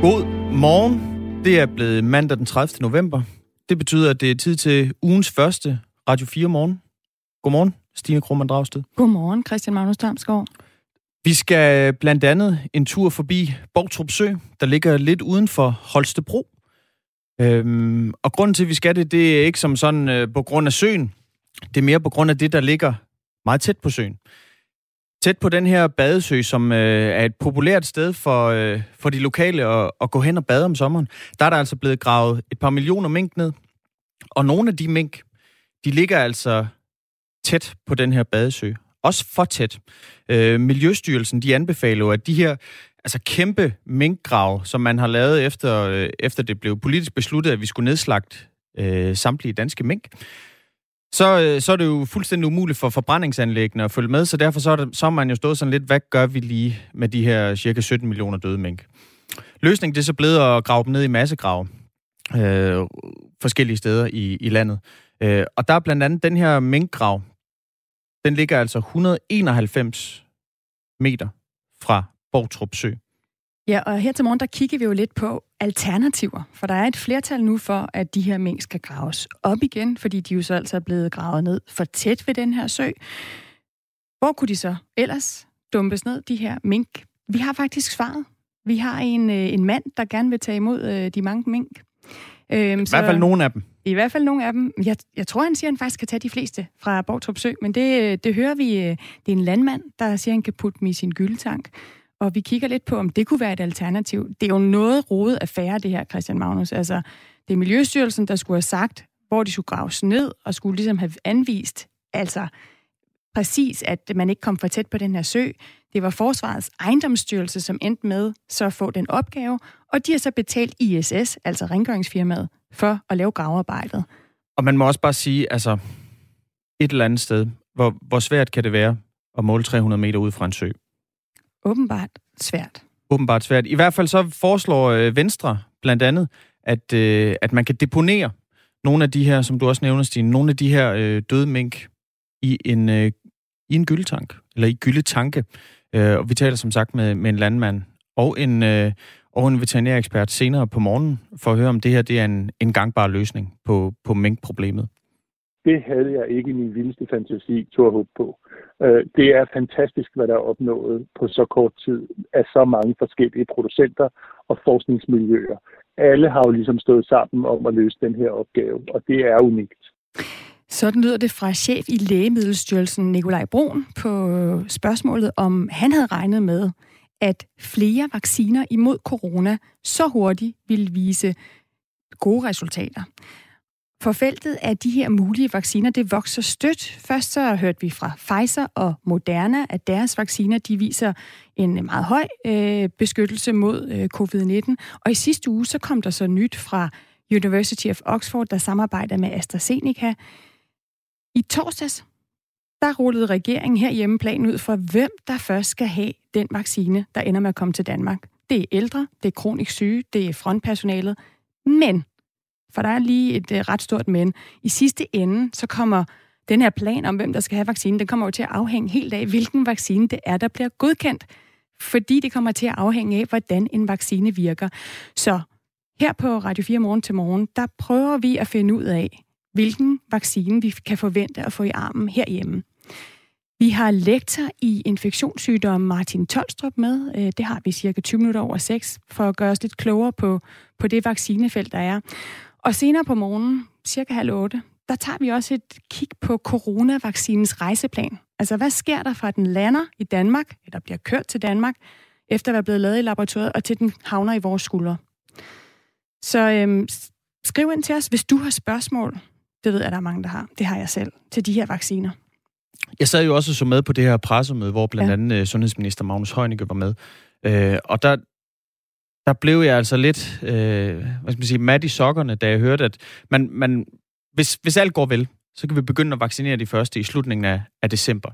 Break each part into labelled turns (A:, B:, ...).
A: God morgen. Det er blevet mandag den 30. november. Det betyder, at det er tid til ugens første Radio 4 morgen. Godmorgen, Stine Krummernd Dragsted.
B: Godmorgen, Christian Magnus Damsgaard.
A: Vi skal blandt andet en tur forbi Borgtrup Sø, der ligger lidt uden for Holstebro. Øhm, og grunden til, at vi skal det, det er ikke som sådan øh, på grund af søen. Det er mere på grund af det, der ligger meget tæt på søen. Tæt på den her badesø, som øh, er et populært sted for, øh, for de lokale at, at gå hen og bade om sommeren, der er der altså blevet gravet et par millioner mink ned. Og nogle af de mink, de ligger altså tæt på den her badesø. Også for tæt. Øh, Miljøstyrelsen, de anbefaler jo, at de her altså kæmpe minkgrav, som man har lavet efter, øh, efter det blev politisk besluttet, at vi skulle nedslagte øh, samtlige danske mink, så, øh, så er det jo fuldstændig umuligt for forbrændingsanlæggene at følge med, så derfor så er, det, så er man jo stået sådan lidt, hvad gør vi lige med de her cirka 17 millioner døde mink? Løsningen det er så blevet at grave dem ned i massegrave øh, forskellige steder i, i landet. Øh, og der er blandt andet den her minkgrav, den ligger altså 191 meter fra Bortrup Sø.
B: Ja, og her til morgen, der kigger vi jo lidt på alternativer. For der er et flertal nu for, at de her mink skal graves op igen, fordi de jo så altså er blevet gravet ned for tæt ved den her sø. Hvor kunne de så ellers dumpes ned, de her mink? Vi har faktisk svaret. Vi har en, øh, en mand, der gerne vil tage imod øh, de mange mink.
A: Øhm, I så, hvert fald nogle af dem.
B: I hvert fald nogle af dem. Jeg, jeg tror, han siger, at han faktisk kan tage de fleste fra Borgtrup Sø, men det, det hører vi. Det er en landmand, der siger, at han kan putte dem i sin gyldetank og vi kigger lidt på, om det kunne være et alternativ. Det er jo noget rodet affære, det her, Christian Magnus. Altså, det er Miljøstyrelsen, der skulle have sagt, hvor de skulle graves ned, og skulle ligesom have anvist, altså præcis, at man ikke kom for tæt på den her sø. Det var Forsvarets ejendomsstyrelse, som endte med så at få den opgave, og de har så betalt ISS, altså rengøringsfirmaet, for at lave gravearbejdet.
A: Og man må også bare sige, altså et eller andet sted, hvor, hvor svært kan det være at måle 300 meter ud fra en sø?
B: Åbenbart svært.
A: Åbenbart svært. I hvert fald så foreslår øh, Venstre blandt andet, at, øh, at man kan deponere nogle af de her, som du også nævner, Stine, nogle af de her øh, døde mink i en, øh, i en gyldetank, eller i gyldetanke. Øh, og vi taler som sagt med, med en landmand og en, øh, og en veterinærekspert senere på morgenen, for at høre, om det her det er en, en gangbar løsning på, på minkproblemet.
C: Det havde jeg ikke i min vildeste fantasi at håbe på. Øh, det er fantastisk, hvad der er opnået på så kort tid af så mange forskellige producenter og forskningsmiljøer. Alle har jo ligesom stået sammen om at løse den her opgave, og det er unikt.
B: Sådan lyder det fra chef i Lægemiddelstyrelsen, Nikolaj Brun, på spørgsmålet, om han havde regnet med, at flere vacciner imod corona så hurtigt ville vise gode resultater. For feltet af de her mulige vacciner, det vokser stødt. Først så hørte vi fra Pfizer og Moderna, at deres vacciner, de viser en meget høj øh, beskyttelse mod øh, covid-19. Og i sidste uge, så kom der så nyt fra University of Oxford, der samarbejder med AstraZeneca. I torsdags, der rullede regeringen herhjemme planen ud for, hvem der først skal have den vaccine, der ender med at komme til Danmark. Det er ældre, det er kronisk syge, det er frontpersonalet. Men for der er lige et øh, ret stort men. I sidste ende, så kommer den her plan om, hvem der skal have vaccinen, den kommer jo til at afhænge helt af, hvilken vaccine det er, der bliver godkendt. Fordi det kommer til at afhænge af, hvordan en vaccine virker. Så her på Radio 4 Morgen til Morgen, der prøver vi at finde ud af, hvilken vaccine vi kan forvente at få i armen herhjemme. Vi har lektor i infektionssygdomme Martin Tolstrup med. Øh, det har vi cirka 20 minutter over 6, for at gøre os lidt klogere på, på det vaccinefelt, der er. Og senere på morgenen, cirka halv otte, der tager vi også et kig på coronavaccinens rejseplan. Altså, hvad sker der fra, at den lander i Danmark, eller bliver kørt til Danmark, efter at være blevet lavet i laboratoriet, og til den havner i vores skuldre. Så øhm, skriv ind til os, hvis du har spørgsmål. Det ved jeg, der er mange, der har. Det har jeg selv, til de her vacciner.
A: Jeg sad jo også så med på det her pressemøde, hvor blandt andet ja. Øh, sundhedsminister Magnus Heunicke var med. Øh, og der, der blev jeg altså lidt, øh, hvad skal man sige, mad i sokkerne, da jeg hørte, at man, man, hvis, hvis alt går vel, så kan vi begynde at vaccinere de første i slutningen af, af december.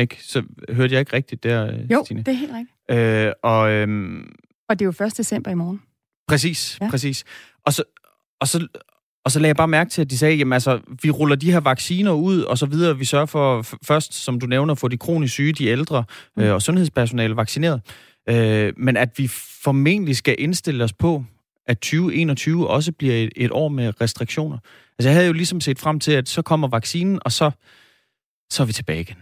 A: Ikke? Så hørte jeg ikke rigtigt der,
B: øh, Jo, Stine? det er helt rigtigt.
A: Øh, og, øhm,
B: og det er jo 1. december i morgen.
A: Præcis, ja. præcis. Og så, og, så, og så lagde jeg bare mærke til, at de sagde, jamen altså, vi ruller de her vacciner ud, og så videre. Vi sørger for først, som du nævner, at få de kronisk syge, de ældre mm. øh, og sundhedspersonale vaccineret. Øh, men at vi formentlig skal indstille os på, at 2021 også bliver et, et år med restriktioner. Altså jeg havde jo ligesom set frem til, at så kommer vaccinen, og så, så er vi tilbage igen.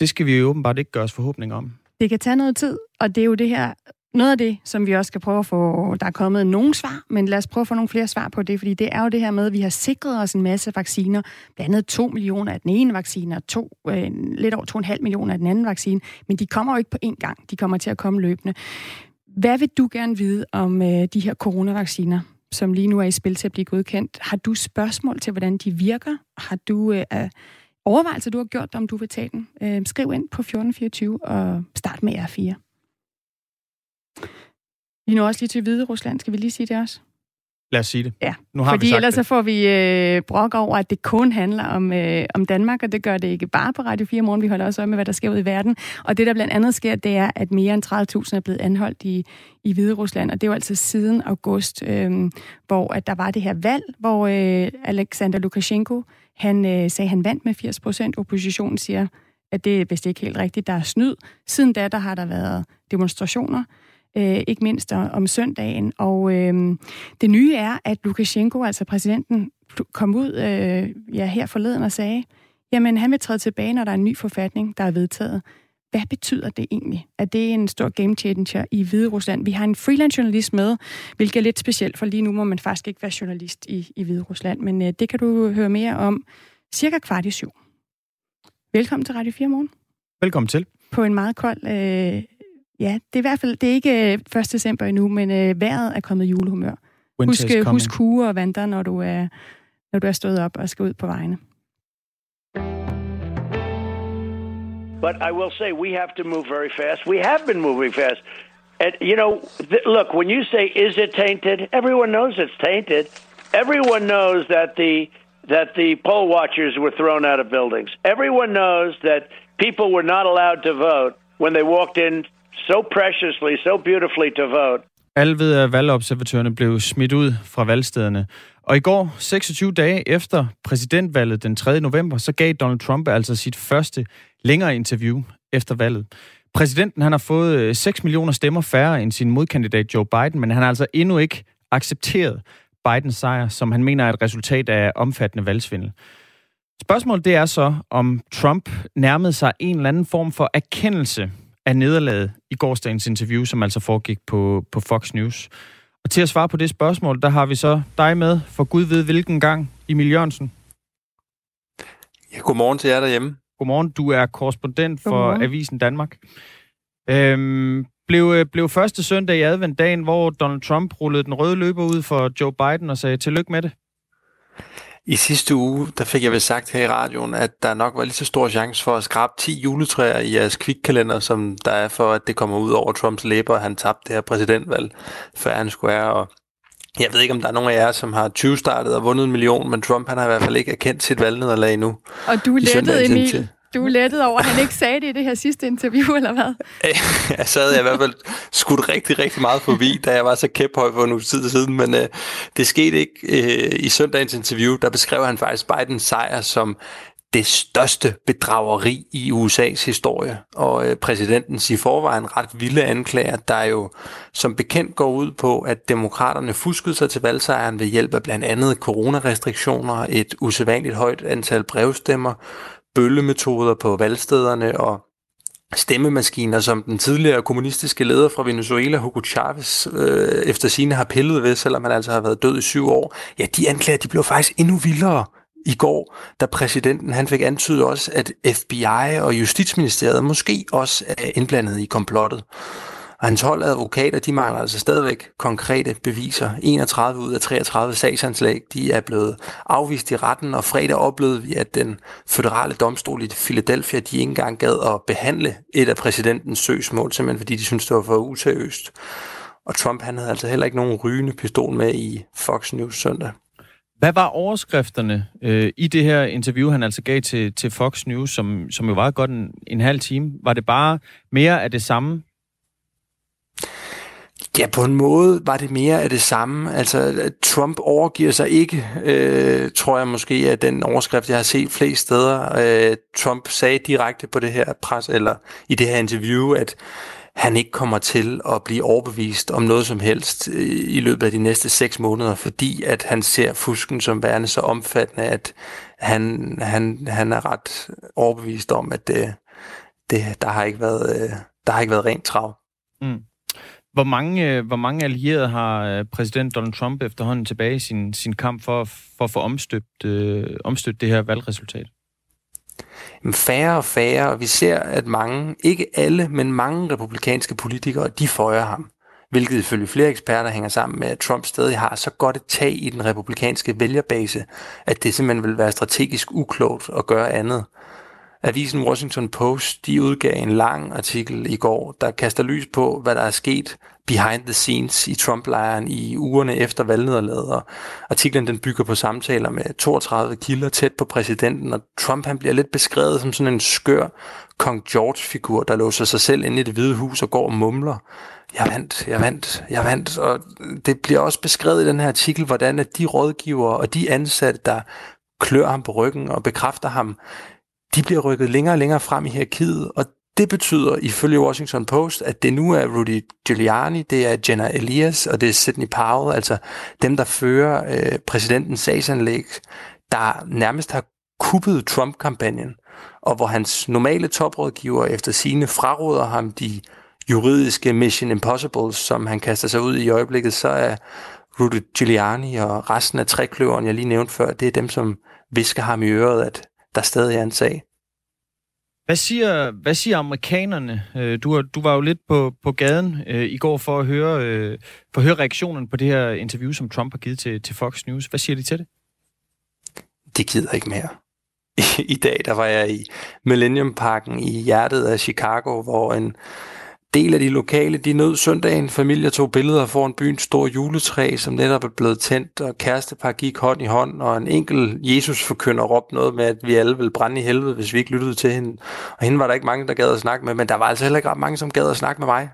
A: Det skal vi jo åbenbart ikke gøre os forhåbninger om.
B: Det kan tage noget tid, og det er jo det her, noget af det, som vi også skal prøve at få, der er kommet nogle svar, men lad os prøve at få nogle flere svar på det, fordi det er jo det her med, at vi har sikret os en masse vacciner, blandt andet 2 millioner af den ene vaccine, og to, øh, lidt over 2,5 millioner af den anden vaccine, men de kommer jo ikke på én gang, de kommer til at komme løbende. Hvad vil du gerne vide om øh, de her coronavacciner, som lige nu er i spil til at blive godkendt? Har du spørgsmål til, hvordan de virker? Har du øh, overvejelser, du har gjort om du vil tage den? Øh, skriv ind på 1424 og start med R4. Vi når også lige til Hvide Rusland. Skal vi lige sige det også?
A: Lad os sige det.
B: Ja,
A: nu har
B: fordi
A: vi
B: ellers
A: det.
B: så får vi øh, brok over, at det kun handler om, øh, om Danmark, og det gør det ikke bare på Radio 4 morgen. Vi holder også øje med, hvad der sker ud i verden. Og det, der blandt andet sker, det er, at mere end 30.000 er blevet anholdt i, i Hvide Rusland, og det er jo altså siden august, øh, hvor at der var det her valg, hvor øh, Alexander Lukashenko, han øh, sagde, han vandt med 80 procent. Oppositionen siger, at det er vist ikke helt rigtigt, der er snyd. Siden da, der har der været demonstrationer, øh, ikke mindst om søndagen. Og øh, det nye er, at Lukashenko, altså præsidenten, kom ud øh, ja, her forleden og sagde, jamen han vil træde tilbage, når der er en ny forfatning, der er vedtaget. Hvad betyder det egentlig? Er det en stor game changer i Hvide Rusland? Vi har en freelance journalist med, hvilket er lidt specielt, for lige nu må man faktisk ikke være journalist i, i Hvide Rusland. Men øh, det kan du høre mere om cirka kvart i syv. Velkommen til Radio 4 Morgen.
A: Velkommen til.
B: På en meget kold øh, Ja, det er i hvert fald det er ikke 1. Øh, december endnu, men øh, vejret er kommet julehumør. husk, øh, husk kuger og vanter, når du, er, når du er stået op og skal ud på vejene.
D: But I will say we have to move very fast. We have been moving fast. And, you know, th- look, when you say, is it tainted? Everyone knows it's tainted. Everyone knows that the that the poll watchers were thrown out of buildings. Everyone knows that people were not allowed to vote when they walked in so preciously, so beautifully to vote.
A: Alle ved, at valgobservatørerne blev smidt ud fra valgstederne. Og i går, 26 dage efter præsidentvalget den 3. november, så gav Donald Trump altså sit første længere interview efter valget. Præsidenten han har fået øh, 6 millioner stemmer færre end sin modkandidat Joe Biden, men han har altså endnu ikke accepteret Bidens sejr, som han mener er et resultat af omfattende valgsvindel. Spørgsmålet det er så, om Trump nærmede sig en eller anden form for erkendelse af nederlaget i gårsdagens interview, som altså foregik på, på Fox News. Og til at svare på det spørgsmål, der har vi så dig med, for Gud ved hvilken gang, Emil Jørgensen.
E: Ja, godmorgen til jer derhjemme.
A: Godmorgen, du er korrespondent for godmorgen. Avisen Danmark. Øhm, blev, blev første søndag i adventdagen, hvor Donald Trump rullede den røde løber ud for Joe Biden og sagde tillykke med det.
E: I sidste uge, der fik jeg vel sagt her i radioen, at der nok var lige så stor chance for at skrabe 10 juletræer i jeres kvikkalender, som der er for, at det kommer ud over Trumps læber, og han tabte det her præsidentvalg før han skulle være. Og jeg ved ikke, om der er nogen af jer, som har 20 startet og vundet en million, men Trump han har i hvert fald ikke erkendt sit valgnederlag endnu.
B: Og du lettede, Emil. Du er lettet over, at han ikke sagde det i det her sidste interview, eller hvad?
E: jeg sad jeg i hvert fald skudt rigtig, rigtig meget forbi, da jeg var så kæphøj for en uge tid siden, men øh, det skete ikke øh, i søndagens interview. Der beskrev han faktisk Bidens sejr som det største bedrageri i USA's historie, og øh, præsidentens i forvejen ret vilde anklager, der jo som bekendt går ud på, at demokraterne fuskede sig til valgsejren ved hjælp af blandt andet coronarestriktioner, et usædvanligt højt antal brevstemmer, bøllemetoder på valgstederne og stemmemaskiner, som den tidligere kommunistiske leder fra Venezuela, Hugo Chavez, øh, efter sine har pillet ved, selvom han altså har været død i syv år, ja, de anklager, de blev faktisk endnu vildere i går, da præsidenten han fik antydet også, at FBI og Justitsministeriet måske også er indblandet i komplottet. Og hans hold advokater, de mangler altså stadigvæk konkrete beviser. 31 ud af 33 sagsanslag, de er blevet afvist i retten, og fredag oplevede vi, at den føderale domstol i Philadelphia, de ikke engang gad at behandle et af præsidentens søgsmål, simpelthen fordi de syntes, det var for useriøst. Og Trump han havde altså heller ikke nogen rygende pistol med i Fox News søndag.
A: Hvad var overskrifterne øh, i det her interview, han altså gav til, til Fox News, som, som jo var godt en, en halv time? Var det bare mere af det samme,
E: Ja, på en måde var det mere af det samme. Altså, Trump overgiver sig ikke, øh, tror jeg måske, at den overskrift, jeg har set flest steder. Øh, Trump sagde direkte på det her pres, eller i det her interview, at han ikke kommer til at blive overbevist om noget som helst øh, i løbet af de næste seks måneder, fordi at han ser fusken som værende så omfattende, at han, han, han er ret overbevist om, at det, det, der, har ikke været, øh, der har ikke været rent trav. Mm.
A: Hvor mange, øh, hvor mange allierede har øh, præsident Donald Trump efterhånden tilbage i sin, sin kamp for, for at få omstøbt, øh, omstøbt det her valgresultat?
E: færre og færre, og vi ser, at mange, ikke alle, men mange republikanske politikere, de føjer ham. Hvilket ifølge flere eksperter hænger sammen med, at Trump stadig har så godt et tag i den republikanske vælgerbase, at det simpelthen vil være strategisk uklogt at gøre andet. Avisen Washington Post de udgav en lang artikel i går, der kaster lys på, hvad der er sket behind the scenes i Trump-lejren i ugerne efter valgnederlaget. Artiklen den bygger på samtaler med 32 kilder tæt på præsidenten, og Trump han bliver lidt beskrevet som sådan en skør kong George-figur, der låser sig selv ind i det hvide hus og går og mumler. Jeg vandt, jeg vandt, jeg vandt. Og det bliver også beskrevet i den her artikel, hvordan at de rådgivere og de ansatte, der klør ham på ryggen og bekræfter ham, de bliver rykket længere og længere frem i hierarkiet, og det betyder ifølge Washington Post, at det nu er Rudy Giuliani, det er Jenna Elias og det er Sidney Powell, altså dem, der fører øh, præsidentens sagsanlæg, der nærmest har kuppet Trump-kampagnen, og hvor hans normale toprådgiver efter sine fraråder ham de juridiske Mission Impossible, som han kaster sig ud i øjeblikket, så er Rudy Giuliani og resten af trækløveren, jeg lige nævnte før, det er dem, som visker ham i øret, at der stadig er en sag.
A: Hvad siger, hvad siger amerikanerne? Øh, du, du var jo lidt på, på gaden øh, i går for at, høre, øh, for at høre reaktionen på det her interview, som Trump har givet til, til Fox News. Hvad siger de til det?
E: De gider ikke mere. I, I dag der var jeg i Millennium Parken i hjertet af Chicago, hvor en del af de lokale, de nød søndagen. Familier tog billeder foran byens store juletræ, som netop er blevet tændt, og kærestepar gik hånd i hånd, og en enkel Jesus forkynder råbte noget med, at vi alle vil brænde i helvede, hvis vi ikke lyttede til hende. Og hende var der ikke mange, der gad at snakke med, men der var altså heller ikke ret mange, som gad at snakke med mig.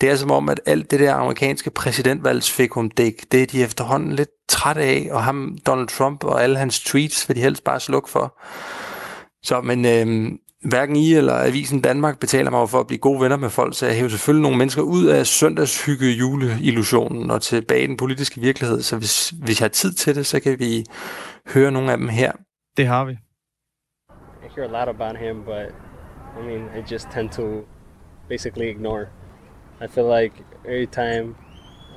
E: Det er som om, at alt det der amerikanske præsidentvalgsfikum, det, det er de efterhånden lidt træt af, og ham, Donald Trump og alle hans tweets vil de helst bare slukke for. Så, men øhm, hverken I eller Avisen Danmark betaler mig for at blive gode venner med folk, så jeg hæver selvfølgelig nogle mennesker ud af søndagshygge juleillusionen og tilbage i den politiske virkelighed. Så hvis, hvis jeg har tid til det, så kan vi høre nogle af dem her.
A: Det har vi.
F: I hear a lot about him, but I mean, I just tend to basically ignore. I feel like every time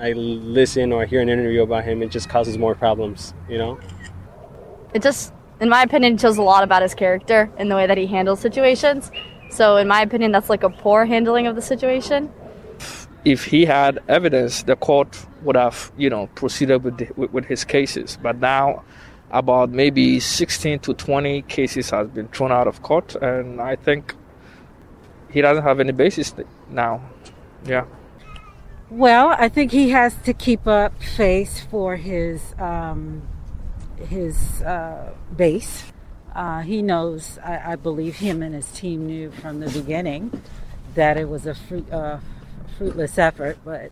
F: I listen or hear an interview about him, it just causes more problems, you know?
G: It just in my opinion, shows a lot about his character and the way that he handles situations. So, in my opinion, that's like a poor handling of the situation.
H: If he had evidence, the court would have, you know, proceeded with, the, with, with his cases. But now, about maybe 16 to 20 cases has been thrown out of court, and I think he doesn't have any basis now. Yeah.
I: Well, I think he has to keep up face for his um, his uh, base. Uh, he knows, I, I, believe him and his team knew from the beginning that it was a fruit, uh, fruitless effort, but...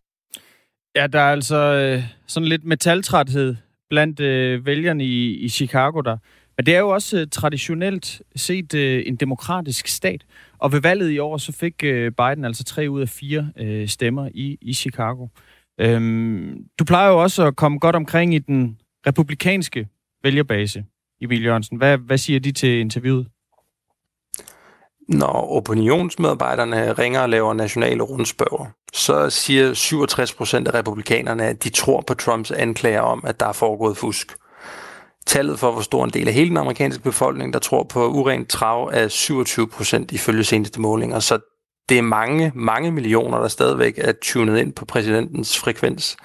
A: Ja, der er altså øh, sådan lidt metaltræthed blandt øh, vælgerne i, i Chicago der. Men det er jo også øh, traditionelt set øh, en demokratisk stat. Og ved valget i år, så fik øh, Biden altså tre ud af fire øh, stemmer i, i Chicago. Øhm, du plejer jo også at komme godt omkring i den republikanske vælgerbase, Emil Jørgensen. Hvad, hvad siger de til interviewet?
E: Når opinionsmedarbejderne ringer og laver nationale rundspørger, så siger 67 procent af republikanerne, at de tror på Trumps anklager om, at der er foregået fusk. Tallet for, hvor stor en del af hele den amerikanske befolkning, der tror på urent trav, er 27 procent ifølge seneste målinger. Så det er mange, mange millioner, der stadigvæk er tunet ind på præsidentens frekvens.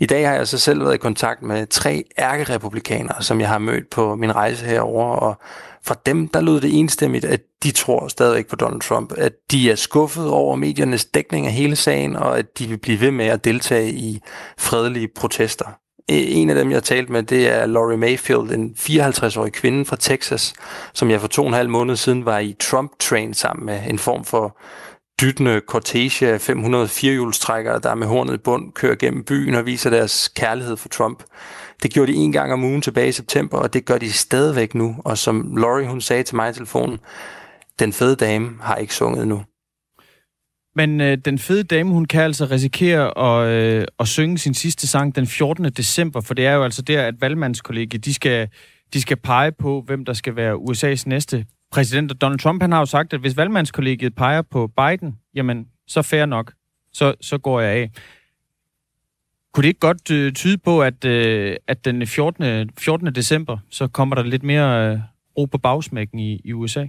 E: I dag har jeg så selv været i kontakt med tre ærkerepublikanere, som jeg har mødt på min rejse herover, og fra dem, der lød det enstemmigt, at de tror stadigvæk på Donald Trump, at de er skuffet over mediernes dækning af hele sagen, og at de vil blive ved med at deltage i fredelige protester. E, en af dem, jeg har talt med, det er Laurie Mayfield, en 54-årig kvinde fra Texas, som jeg for to og en halv måned siden var i Trump-train sammen med en form for dyttende cortege af 500 firehjulstrækkere, der med hornet i bund kører gennem byen og viser deres kærlighed for Trump. Det gjorde de en gang om ugen tilbage i september, og det gør de stadigvæk nu. Og som Laurie hun sagde til mig i telefonen, den fede dame har ikke sunget nu.
A: Men øh, den fede dame, hun kan altså risikere at, øh, at synge sin sidste sang den 14. december, for det er jo altså der, at valgmandskollegiet, de skal, de skal pege på, hvem der skal være USA's næste præsident. Donald Trump, han har jo sagt, at hvis valgmandskollegiet peger på Biden, jamen, så fair nok. Så, så går jeg af. Kunne det ikke godt øh, tyde på, at, øh, at den 14. 14. december, så kommer der lidt mere øh, ro på bagsmækken i, i USA?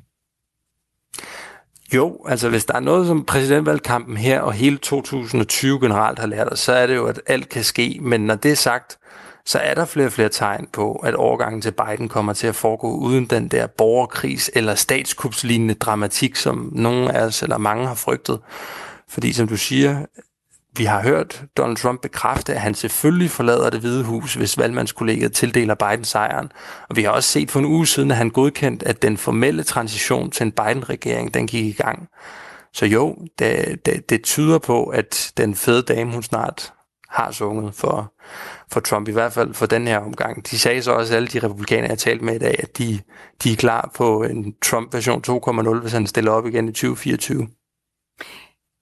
E: Jo, altså hvis der er noget, som præsidentvalgkampen her og hele 2020 generelt har lært os, så er det jo, at alt kan ske. Men når det er sagt, så er der flere og flere tegn på, at overgangen til Biden kommer til at foregå uden den der borgerkris eller statskupslignende dramatik, som nogen af os eller mange har frygtet. Fordi som du siger, vi har hørt Donald Trump bekræfte, at han selvfølgelig forlader det hvide hus, hvis valgmandskollegiet tildeler Biden sejren. Og vi har også set for en uge siden, at han godkendt, at den formelle transition til en Biden-regering, den gik i gang. Så jo, det, det, det tyder på, at den fede dame, hun snart har sunget for, for Trump, i hvert fald for den her omgang. De sagde så også, alle de republikanere, jeg har talt med i dag, at de, de er klar på en Trump-version 2.0, hvis han stiller op igen i 2024.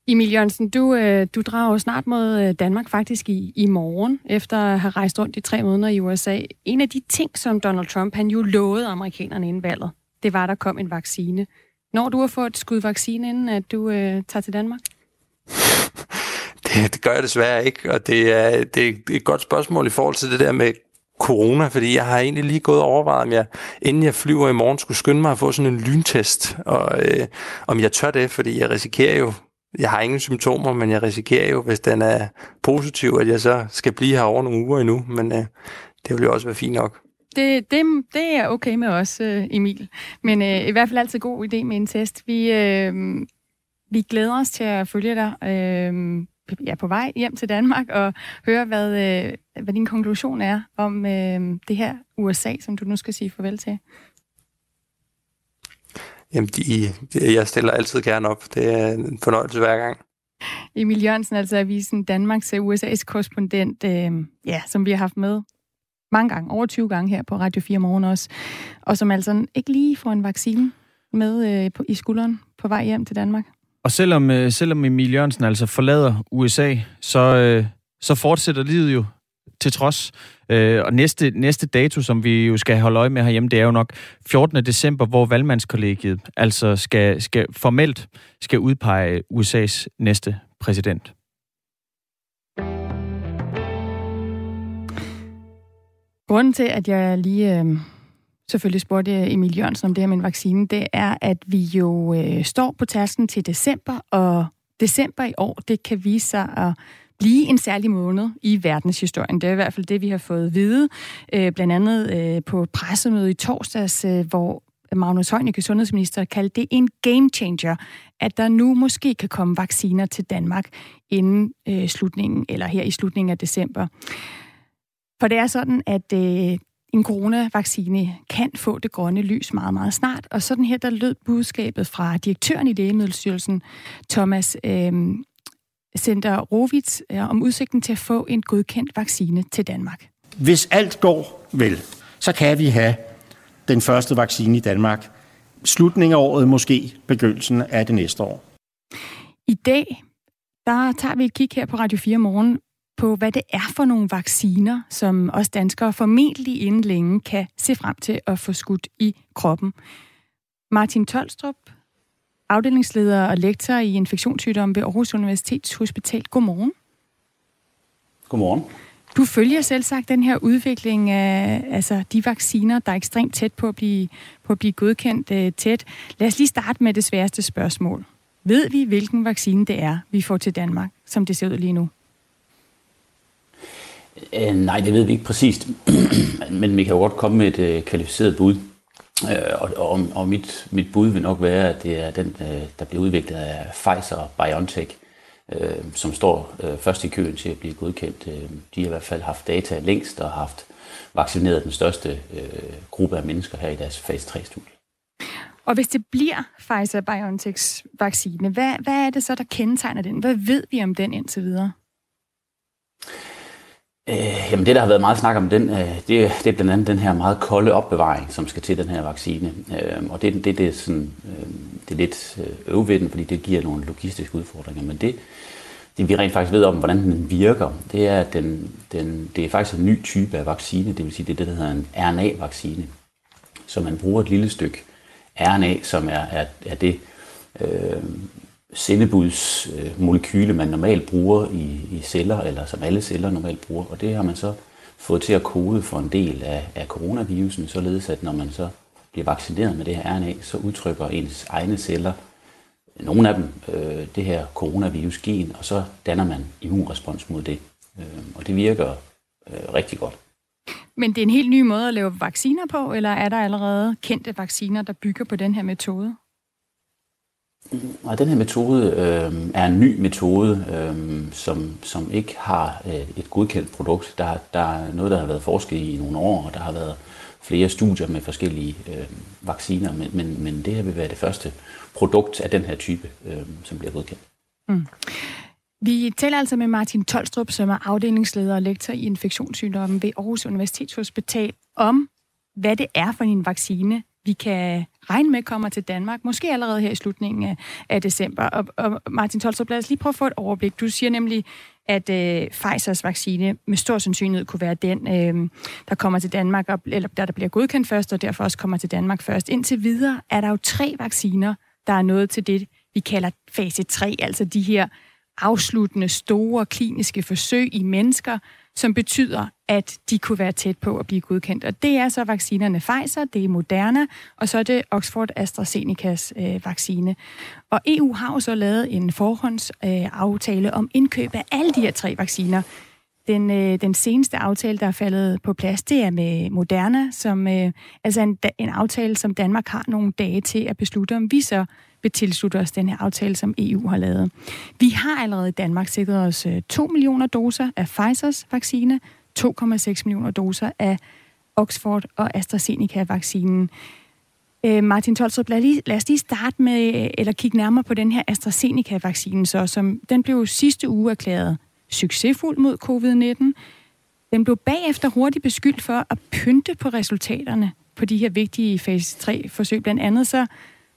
B: Emil Jørgensen, du, øh, du drager snart mod øh, Danmark faktisk i, i morgen, efter at have rejst rundt i tre måneder i USA. En af de ting, som Donald Trump han jo lovede amerikanerne inden valget, det var, at der kom en vaccine. Når du har fået et skud vaccine, inden at du øh, tager til Danmark?
E: Det, det gør jeg desværre ikke, og det er, det er et godt spørgsmål i forhold til det der med corona, fordi jeg har egentlig lige gået og overvejet, om jeg, inden jeg flyver i morgen, skulle skynde mig at få sådan en lyntest, og øh, om jeg tør det, fordi jeg risikerer jo jeg har ingen symptomer, men jeg risikerer jo, hvis den er positiv, at jeg så skal blive her over nogle uger endnu, men øh, det vil jo også være fint nok.
B: Det, det, det er okay med os, øh, Emil. Men øh, i hvert fald altid god idé med en test. Vi, øh, vi glæder os til at følge dig øh, ja, på vej hjem til Danmark og høre, hvad, øh, hvad din konklusion er om øh, det her USA, som du nu skal sige farvel til.
E: Jamen, de, de, jeg stiller altid gerne op. Det er en fornøjelse hver gang.
B: Emil Jørgensen, altså Avisen Danmarks øh, USA's korrespondent, øh, ja, som vi har haft med mange gange, over 20 gange her på Radio 4 Morgen også, og som altså ikke lige får en vaccine med øh, på, i skulderen på vej hjem til Danmark.
A: Og selvom, øh, selvom Emil Jørgensen altså forlader USA, så, øh, så fortsætter livet jo til trods. Øh, og næste, næste dato, som vi jo skal holde øje med herhjemme, det er jo nok 14. december, hvor valgmandskollegiet altså skal, skal formelt skal udpege USA's næste præsident.
B: Grunden til, at jeg lige øh, selvfølgelig spurgte Emil Jørgensen om det her med en vaccine, det er, at vi jo øh, står på tasken til december, og december i år, det kan vise sig at blive en særlig måned i verdenshistorien. Det er i hvert fald det, vi har fået at vide, øh, blandt andet øh, på pressemødet i torsdags, øh, hvor Magnus Heunicke, sundhedsminister, kaldte det en game changer, at der nu måske kan komme vacciner til Danmark inden øh, slutningen, eller her i slutningen af december. For det er sådan, at øh, en coronavaccine kan få det grønne lys meget, meget snart. Og sådan her, der lød budskabet fra direktøren i Lægemiddelstyrelsen, Thomas øh, Center Rovitz øh, om udsigten til at få en godkendt vaccine til Danmark.
J: Hvis alt går vel, så kan vi have den første vaccine i Danmark slutningen af året, måske begyndelsen af det næste år.
B: I dag, der tager vi et kig her på Radio 4 morgen på, hvad det er for nogle vacciner, som os danskere formentlig inden længe kan se frem til at få skudt i kroppen. Martin Tolstrup, afdelingsleder og lektor i infektionssygdomme ved Aarhus Universitets Hospital. Godmorgen.
K: Godmorgen.
B: Du følger selv sagt den her udvikling af altså, de vacciner, der er ekstremt tæt på at blive, på at blive godkendt uh, tæt. Lad os lige starte med det sværeste spørgsmål. Ved vi, hvilken vaccine det er, vi får til Danmark, som det ser ud lige nu?
K: Øh, nej, det ved vi ikke præcist, men vi kan jo godt komme med et øh, kvalificeret bud. Øh, og, og, og mit, mit bud vil nok være, at det er den, øh, der bliver udviklet af Pfizer-BioNTech, øh, som står øh, først i køen til at blive godkendt. Øh, de har i hvert fald haft data længst og haft vaccineret den største øh, gruppe af mennesker her i deres fase 3-studie.
B: Og hvis det bliver Pfizer-BioNTechs vaccine, hvad, hvad er det så, der kendetegner den? Hvad ved vi om den indtil videre?
K: Øh, jamen det, der har været meget snak om den, øh, det, det er blandt andet den her meget kolde opbevaring, som skal til den her vaccine. Øh, og det, det, det er sådan, øh, det er lidt øh, øv ved den, fordi det giver nogle logistiske udfordringer. Men det, det vi rent faktisk ved om, hvordan den virker, det er, at den, den, det er faktisk en ny type af vaccine, det vil sige, det er det, der hedder en RNA-vaccine. Så man bruger et lille stykke RNA, som er, er, er det øh, sendebudsmolekyle, man normalt bruger i, i celler, eller som alle celler normalt bruger. Og det har man så fået til at kode for en del af, af coronavirusen, således at når man så bliver vaccineret med det her RNA, så udtrykker ens egne celler, nogle af dem, øh, det her coronavirus-gen, og så danner man immunrespons mod det. Øh, og det virker øh, rigtig godt.
B: Men det er en helt ny måde at lave vacciner på, eller er der allerede kendte vacciner, der bygger på den her metode?
K: Og den her metode øh, er en ny metode, øh, som, som ikke har øh, et godkendt produkt. Der, der er noget, der har været forsket i i nogle år, og der har været flere studier med forskellige øh, vacciner, men, men, men det her vil være det første produkt af den her type, øh, som bliver godkendt. Mm.
B: Vi taler altså med Martin Tolstrup, som er afdelingsleder og lektor i infektionssygdomme ved Aarhus Universitetshospital, om hvad det er for en vaccine, vi kan regne med kommer til Danmark, måske allerede her i slutningen af, af december. Og, og Martin Tolstrup, lad os lige prøve at få et overblik. Du siger nemlig, at øh, Pfizers vaccine med stor sandsynlighed kunne være den, øh, der kommer til Danmark, og, eller der, der bliver godkendt først, og derfor også kommer til Danmark først. Indtil videre er der jo tre vacciner, der er nået til det, vi kalder fase 3, altså de her afsluttende store kliniske forsøg i mennesker, som betyder, at de kunne være tæt på at blive godkendt. Og det er så vaccinerne Pfizer, det er Moderna, og så er det Oxford AstraZenecas øh, vaccine. Og EU har jo så lavet en forhåndsaftale øh, om indkøb af alle de her tre vacciner. Den, øh, den seneste aftale, der er faldet på plads, det er med Moderna, som øh, altså en, en aftale, som Danmark har nogle dage til at beslutte, om vi så vil tilslutte os den her aftale, som EU har lavet. Vi har allerede i Danmark sikret os øh, 2 millioner doser af Pfizers vaccine, 2,6 millioner doser af Oxford og AstraZeneca-vaccinen. Øh, Martin Tolstrup, lad, lige, lad os lige starte med, eller kigge nærmere på den her AstraZeneca-vaccine, så, som den blev sidste uge erklæret succesfuld mod covid-19. Den blev bagefter hurtigt beskyldt for at pynte på resultaterne på de her vigtige fase 3-forsøg. Blandt andet så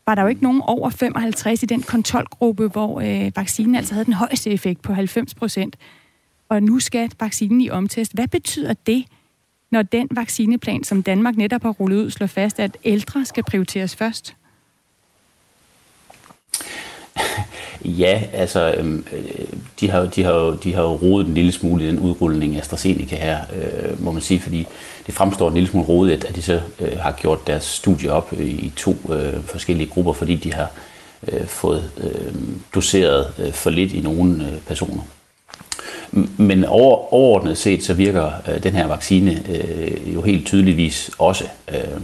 B: var der jo ikke nogen over 55 i den kontrolgruppe, hvor øh, vaccinen altså havde den højeste effekt på 90 procent. Og nu skal vaccinen i omtest. Hvad betyder det, når den vaccineplan, som Danmark netop har rullet ud, slår fast, at ældre skal prioriteres først?
K: Ja, altså, øhm, øh, de, har, de, har, de har rodet en lille smule i den udrulning af AstraZeneca her, øh, må man sige, fordi det fremstår en lille smule rodet, at de så øh, har gjort deres studie op øh, i to øh, forskellige grupper, fordi de har øh, fået øh, doseret øh, for lidt i nogle øh, personer. Men over, overordnet set, så virker øh, den her vaccine øh, jo helt tydeligvis også. Øh,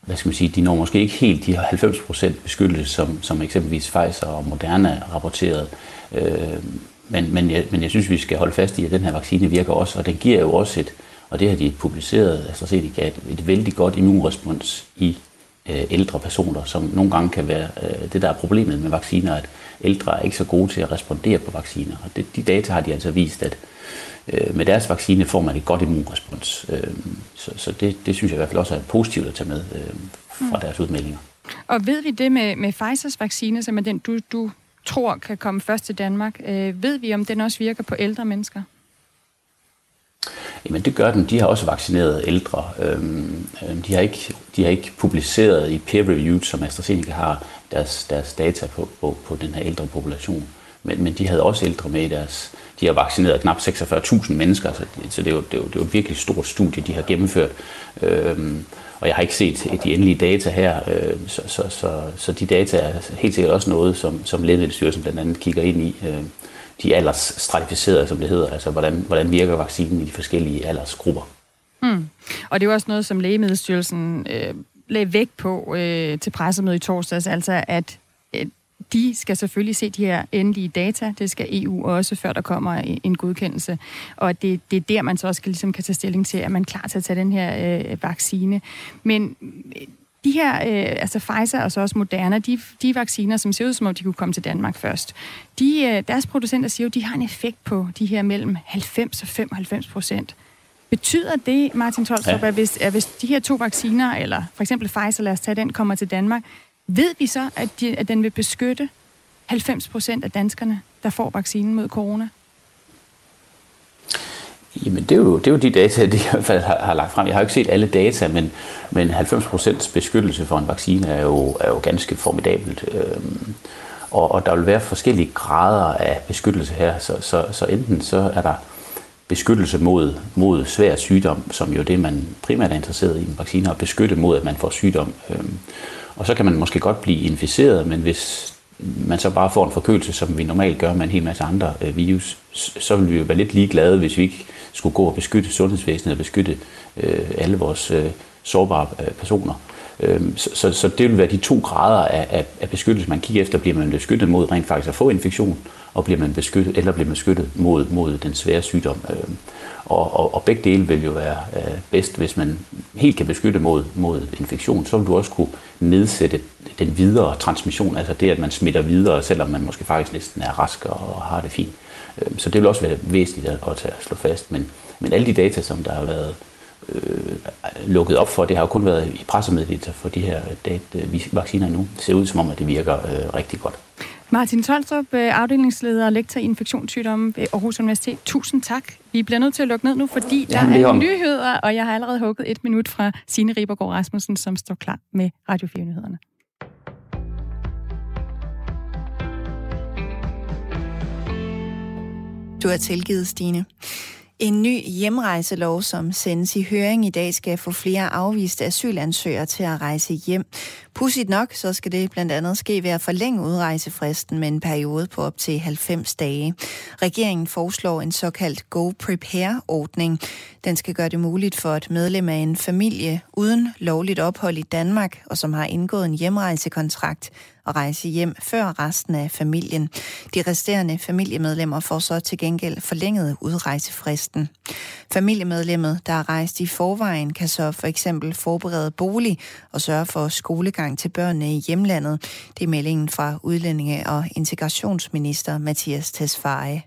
K: hvad skal man sige, de når måske ikke helt de 90% beskyttelse, som, som eksempelvis Pfizer og Moderna rapporterede. Øh, men, men, jeg, men jeg synes, vi skal holde fast i, at den her vaccine virker også, og den giver jo også et, og det har de publiceret, AstraZeneca, et, et vældig godt immunrespons i øh, ældre personer, som nogle gange kan være øh, det, der er problemet med vacciner, at ældre er ikke så gode til at respondere på vacciner. Og det, de data har de altså vist, at øh, med deres vaccine får man et godt immunrespons. Øh, så så det, det synes jeg i hvert fald også er positivt at tage med øh, fra mm. deres udmeldinger.
B: Og ved vi det med, med Pfizers vaccine, som er den, du, du tror kan komme først til Danmark, øh, ved vi, om den også virker på ældre mennesker?
K: Jamen det gør den. De har også vaccineret ældre. Øhm, øhm, de, har ikke, de har ikke publiceret i peer review, som AstraZeneca har, deres, deres data på, på, på den her ældre population. Men, men de havde også ældre med i deres... De har vaccineret knap 46.000 mennesker, så, så det, er jo, det, er jo, det er jo et virkelig stort studie, de har gennemført. Øhm, og jeg har ikke set de endelige data her, øh, så, så, så, så de data er helt sikkert også noget, som, som Lægemiddelstyrelsen blandt andet kigger ind i. Øh, de aldersstratificerede, som det hedder, altså hvordan, hvordan virker vaccinen i de forskellige aldersgrupper.
B: Mm. Og det er jo også noget, som Lægemiddelstyrelsen øh, lagde vægt på øh, til pressemødet i torsdags, altså at øh, de skal selvfølgelig se de her endelige data. Det skal EU også, før der kommer en godkendelse. Og det, det er der, man så også kan, ligesom kan tage stilling til, at man er klar til at tage den her øh, vaccine. Men øh, de her, øh, altså Pfizer og så også Moderna, de, de vacciner, som ser ud som om de kunne komme til Danmark først, de, øh, deres producenter siger jo, de har en effekt på de her mellem 90 og 95 procent. Betyder det, Martin Tolstrup, ja. at, hvis, at hvis de her to vacciner, eller for eksempel Pfizer, lad os tage den, kommer til Danmark, Ved vi så, at, de, at den vil beskytte 90 procent af danskerne, der får vaccinen mod corona?
K: Jamen, det er, jo, det er jo de data, de i hvert fald har, har lagt frem. Jeg har jo ikke set alle data, men, men 90% beskyttelse for en vaccine er jo, er jo ganske formidabelt. Øhm, og, og der vil være forskellige grader af beskyttelse her, så, så, så enten så er der beskyttelse mod, mod svær sygdom, som jo det, man primært er interesseret i en vaccine, at beskytte mod, at man får sygdom. Øhm, og så kan man måske godt blive inficeret, men hvis man så bare får en forkølelse, som vi normalt gør med en hel masse andre øh, virus, så vil vi jo være lidt ligeglade, hvis vi ikke skulle gå og beskytte sundhedsvæsenet og beskytte øh, alle vores øh, sårbare øh, personer. Øh, så, så, så det vil være de to grader af, af, af beskyttelse, man kigger efter. Bliver man beskyttet mod rent faktisk at få infektion, og bliver man beskyttet, eller bliver man beskyttet mod, mod den svære sygdom. Øh, og, og, og begge dele vil jo være øh, bedst, hvis man helt kan beskytte mod, mod infektion. Så vil du også kunne nedsætte den videre transmission, altså det, at man smitter videre, selvom man måske faktisk næsten er rask og har det fint. Øh, så det vil også være væsentligt at, at slå fast. Men, men alle de data, som der har været øh, lukket op for, det har jo kun været i pressemeddelelser for de her dat, øh, vacciner nu. Det ser ud som om, at det virker øh, rigtig godt.
B: Martin Tolstrup, øh, afdelingsleder og lektor i infektionssygdomme ved Aarhus Universitet. Tusind tak. Vi bliver nødt til at lukke ned nu, fordi der er er nyheder, og jeg har allerede hugget et minut fra Signe Ribergaard Rasmussen, som står klar med Radio 4-nyhederne.
L: Du har tilgivet, Stine. En ny hjemrejselov, som sendes i høring i dag, skal få flere afviste asylansøgere til at rejse hjem. Pudsigt nok, så skal det blandt andet ske ved at forlænge udrejsefristen med en periode på op til 90 dage. Regeringen foreslår en såkaldt Go Prepare-ordning. Den skal gøre det muligt for et medlem af en familie uden lovligt ophold i Danmark, og som har indgået en hjemrejsekontrakt, at rejse hjem før resten af familien. De resterende familiemedlemmer får så til gengæld forlænget udrejsefristen. Familiemedlemmet, der er rejst i forvejen, kan så for eksempel forberede bolig og sørge for skolegang til børnene i hjemlandet. Det er meldingen fra udlændinge- og integrationsminister Mathias Tesfaye.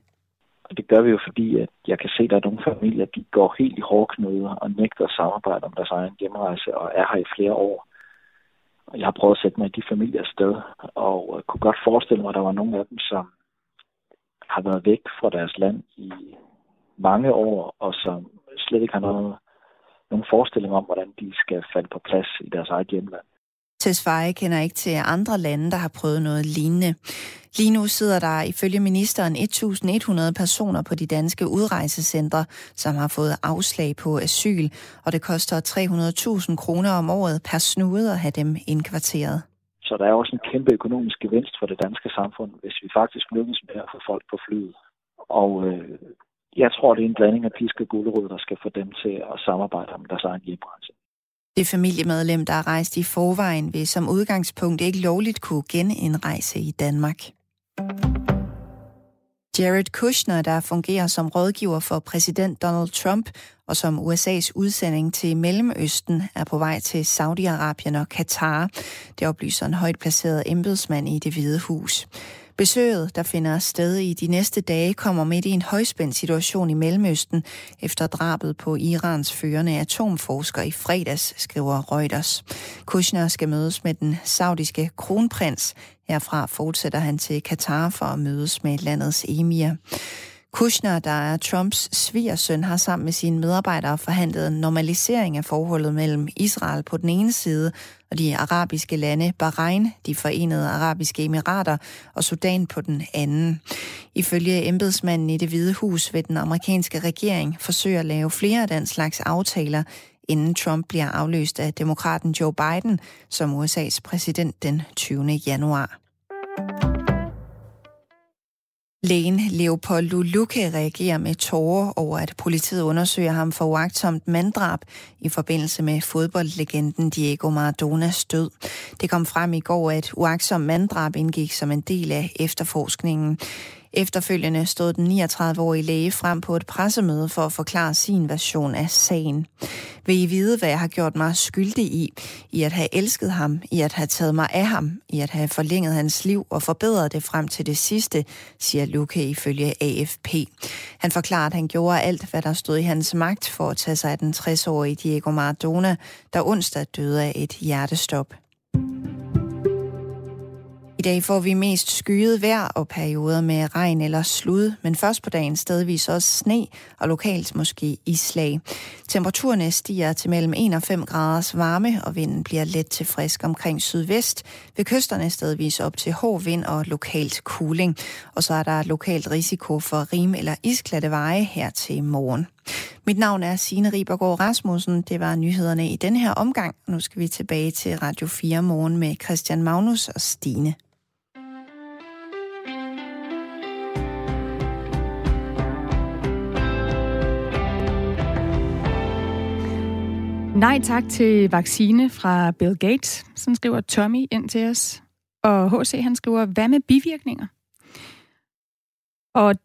M: Og det gør vi jo, fordi at jeg kan se, at der er nogle familier, de går helt i hårdknuder og nægter at samarbejde om deres egen hjemrejse og er her i flere år. Og jeg har prøvet at sætte mig i de familier sted, og øh, kunne godt forestille mig, at der var nogle af dem, som har været væk fra deres land i mange år, og som slet ikke har noget, nogen forestilling om, hvordan de skal falde på plads i deres eget hjemland.
L: Tesfaye kender ikke til andre lande, der har prøvet noget lignende. Lige nu sidder der ifølge ministeren 1.100 personer på de danske udrejsecentre, som har fået afslag på asyl, og det koster 300.000 kroner om året per snude at have dem indkvarteret.
M: Så der er også en kæmpe økonomisk gevinst for det danske samfund, hvis vi faktisk lykkes med at få folk på flyet. Og øh, jeg tror, det er en blanding af pisk og gulerod, der skal få dem til at samarbejde om deres egen hjemrejse.
L: Det familiemedlem, der er rejst i forvejen, vil som udgangspunkt ikke lovligt kunne genindrejse i Danmark. Jared Kushner, der fungerer som rådgiver for præsident Donald Trump og som USA's udsending til Mellemøsten, er på vej til Saudi-Arabien og Katar. Det oplyser en højt placeret embedsmand i det hvide hus. Besøget, der finder sted i de næste dage, kommer midt i en højspændt situation i Mellemøsten efter drabet på Irans førende atomforsker i fredags, skriver Reuters. Kushner skal mødes med den saudiske kronprins. Herfra fortsætter han til Katar for at mødes med landets emir. Kushner, der er Trumps svigersøn, har sammen med sine medarbejdere forhandlet en normalisering af forholdet mellem Israel på den ene side og de arabiske lande Bahrain, de forenede arabiske emirater og Sudan på den anden. Ifølge embedsmanden i det hvide hus vil den amerikanske regering forsøge at lave flere af den slags aftaler, inden Trump bliver afløst af demokraten Joe Biden som USA's præsident den 20. januar. Lægen Leopold Luluke reagerer med tårer over, at politiet undersøger ham for uagtsomt manddrab i forbindelse med fodboldlegenden Diego Maradonas død. Det kom frem i går, at uagtsomt manddrab indgik som en del af efterforskningen. Efterfølgende stod den 39-årige læge frem på et pressemøde for at forklare sin version af sagen. Vil I vide, hvad jeg har gjort mig skyldig i? I at have elsket ham, i at have taget mig af ham, i at have forlænget hans liv og forbedret det frem til det sidste, siger Luke ifølge AFP. Han forklarer, at han gjorde alt, hvad der stod i hans magt for at tage sig af den 60-årige Diego Maradona, der onsdag døde af et hjertestop. I dag får vi mest skyet vejr og perioder med regn eller slud, men først på dagen stedvis også sne og lokalt måske islag. Temperaturerne stiger til mellem 1 og 5 graders varme, og vinden bliver let til frisk omkring sydvest. Ved kysterne stedvis op til hård vind og lokalt kuling. Og så er der lokalt risiko for rim- eller isklatte veje her til morgen. Mit navn er Signe Ribergaard Rasmussen. Det var nyhederne i denne her omgang. Nu skal vi tilbage til Radio 4 morgen med Christian Magnus og Stine.
B: Nej tak til vaccine fra Bill Gates, som skriver Tommy ind til os. Og HC han skriver, hvad med bivirkninger? Og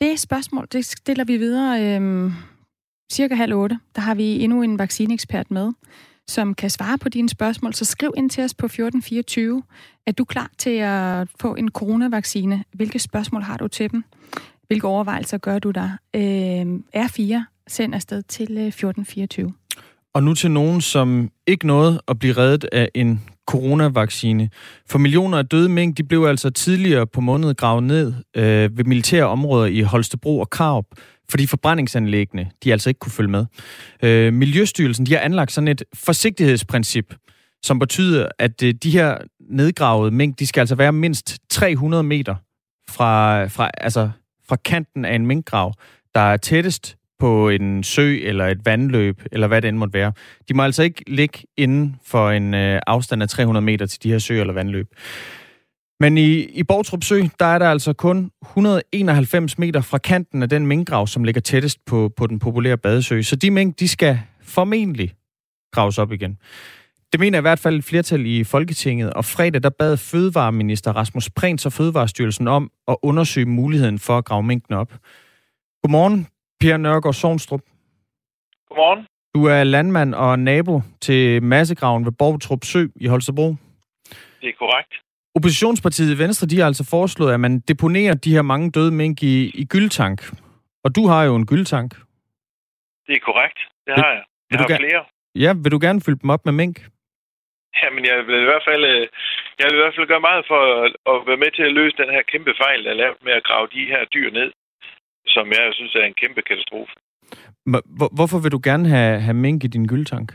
B: det spørgsmål, det stiller vi videre øhm, cirka halv otte. Der har vi endnu en vaccineekspert med, som kan svare på dine spørgsmål. Så skriv ind til os på 1424. Er du klar til at få en coronavaccine? Hvilke spørgsmål har du til dem? Hvilke overvejelser gør du der? Øhm, R4 send afsted til øh, 1424.
A: Og nu til nogen, som ikke nåede at blive reddet af en coronavaccine. For millioner af døde mink, de blev altså tidligere på måneden gravet ned øh, ved militære områder i Holstebro og Karup, fordi forbrændingsanlæggene, de altså ikke kunne følge med. Øh, Miljøstyrelsen, de har anlagt sådan et forsigtighedsprincip, som betyder, at øh, de her nedgravede mink, de skal altså være mindst 300 meter fra, fra, altså, fra kanten af en minkgrav, der er tættest på en sø eller et vandløb, eller hvad det end måtte være. De må altså ikke ligge inden for en øh, afstand af 300 meter til de her søer eller vandløb. Men i, i Bortrup Sø, der er der altså kun 191 meter fra kanten af den minkgrav, som ligger tættest på, på den populære badesø. Så de mink, de skal formentlig graves op igen. Det mener i hvert fald et flertal i Folketinget, og fredag der bad Fødevareminister Rasmus Prehns og Fødevarestyrelsen om at undersøge muligheden for at grave minkene op. Godmorgen, Per Nørgaard Sovnstrup.
N: Godmorgen.
A: Du er landmand og nabo til massegraven ved Borgtrup Sø i Holstebro.
N: Det er korrekt.
A: Oppositionspartiet Venstre, de har altså foreslået, at man deponerer de her mange døde mink i, i gyldtank. Og du har jo en gyldtank.
N: Det er korrekt. Det har jeg. Jeg har flere.
A: Ja, vil du gerne fylde dem op med mink?
N: Jamen, jeg vil i hvert fald, øh, jeg vil i hvert fald gøre meget for at, at være med til at løse den her kæmpe fejl, der er lavet med at grave de her dyr ned som jeg synes er en kæmpe katastrofe.
A: Hvorfor vil du gerne have, have mink i din gyldtank?